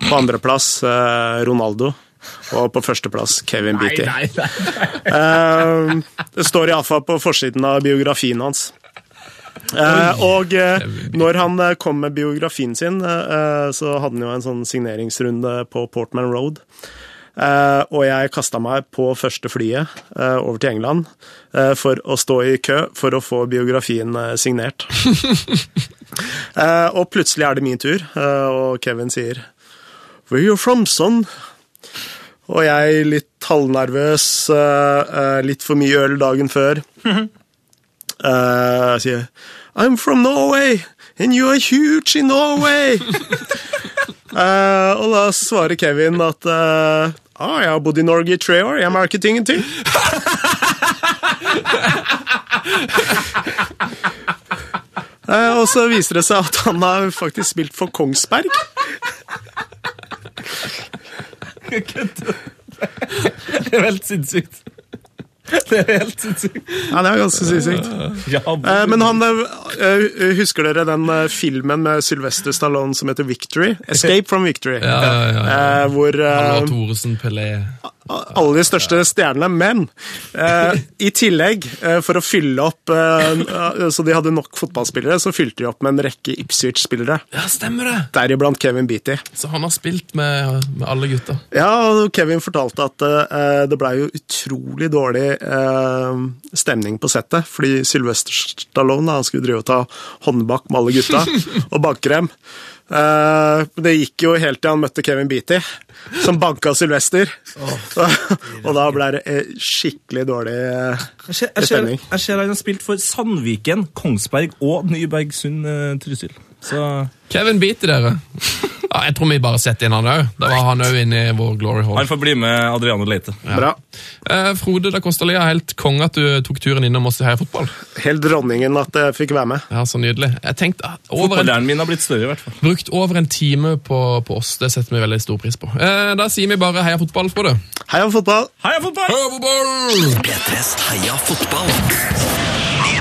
På andreplass uh, Ronaldo. Og på førsteplass Kevin Beatty. Nei, nei. Eh, det står iallfall på forsiden av biografien hans. Uh, og uh, når han kom med biografien sin, så hadde han jo en sånn signeringsrunde på Portman Road. Uh, og jeg kasta meg på første flyet uh, over til England uh, for å stå i kø for å få biografien signert. Og plutselig er det min tur, og Kevin sier Where you from, son? Og jeg litt halvnervøs, eh, eh, litt for mye øl dagen før. Jeg sier I'm from Norway, and you are huge in Norway! Eh, og da svarer Kevin at eh, ah, jeg har bodd i Norge i tre år, jeg merket ingenting. Eh, og så viser det seg at han har faktisk spilt for Kongsberg. Det er helt sinnssykt. Det er helt sinnssykt. Ja, det er ganske sinnssykt. Ja, Eh, Men han, eh, husker dere den eh, filmen med Sylvester Stallone som heter Victory? Escape from Victory. Ja, ja, ja, ja. Eh, hvor eh, Halvor Thoresen, Pelé alle de største stjernene, men eh, i tillegg, eh, for å fylle opp eh, Så de hadde nok fotballspillere, så fylte de opp med en rekke Ipswich-spillere. Ja, stemmer det! Deriblant Kevin Beatty. Så han har spilt med, med alle gutta. Ja, og Kevin fortalte at eh, det blei jo utrolig dårlig eh, stemning på settet, fordi Sylvester Stallone han skulle drive og ta håndbak med alle gutta og banke dem. Eh, det gikk jo helt til han møtte Kevin Beatty, som banka Sylvester. og da ble det eh, skikkelig dårlig eh, Jeg ser, stemning. jeg ser han har spilt for Sandviken, Kongsberg og Nybergsund Trysil. Så Kevin biter dere. Ja, jeg tror vi bare setter inn han òg. Da var han òg inne i vår Glory Hall. han får bli med Adriano Leite. Bra. Eh, Frode da Kostalia, helt konge at du tok turen innom oss i Heia Fotball. Helt dronningen at jeg fikk være med. Ja, Så nydelig. Jeg tenkte Fotballhjernen min har blitt større, i hvert fall. brukt over en time på, på oss. Det setter vi veldig stor pris på. Eh, da sier vi bare Heia Fotball, Frode. Heia fotball! Heia fotball! Heia fotball! P3s Heia fotball.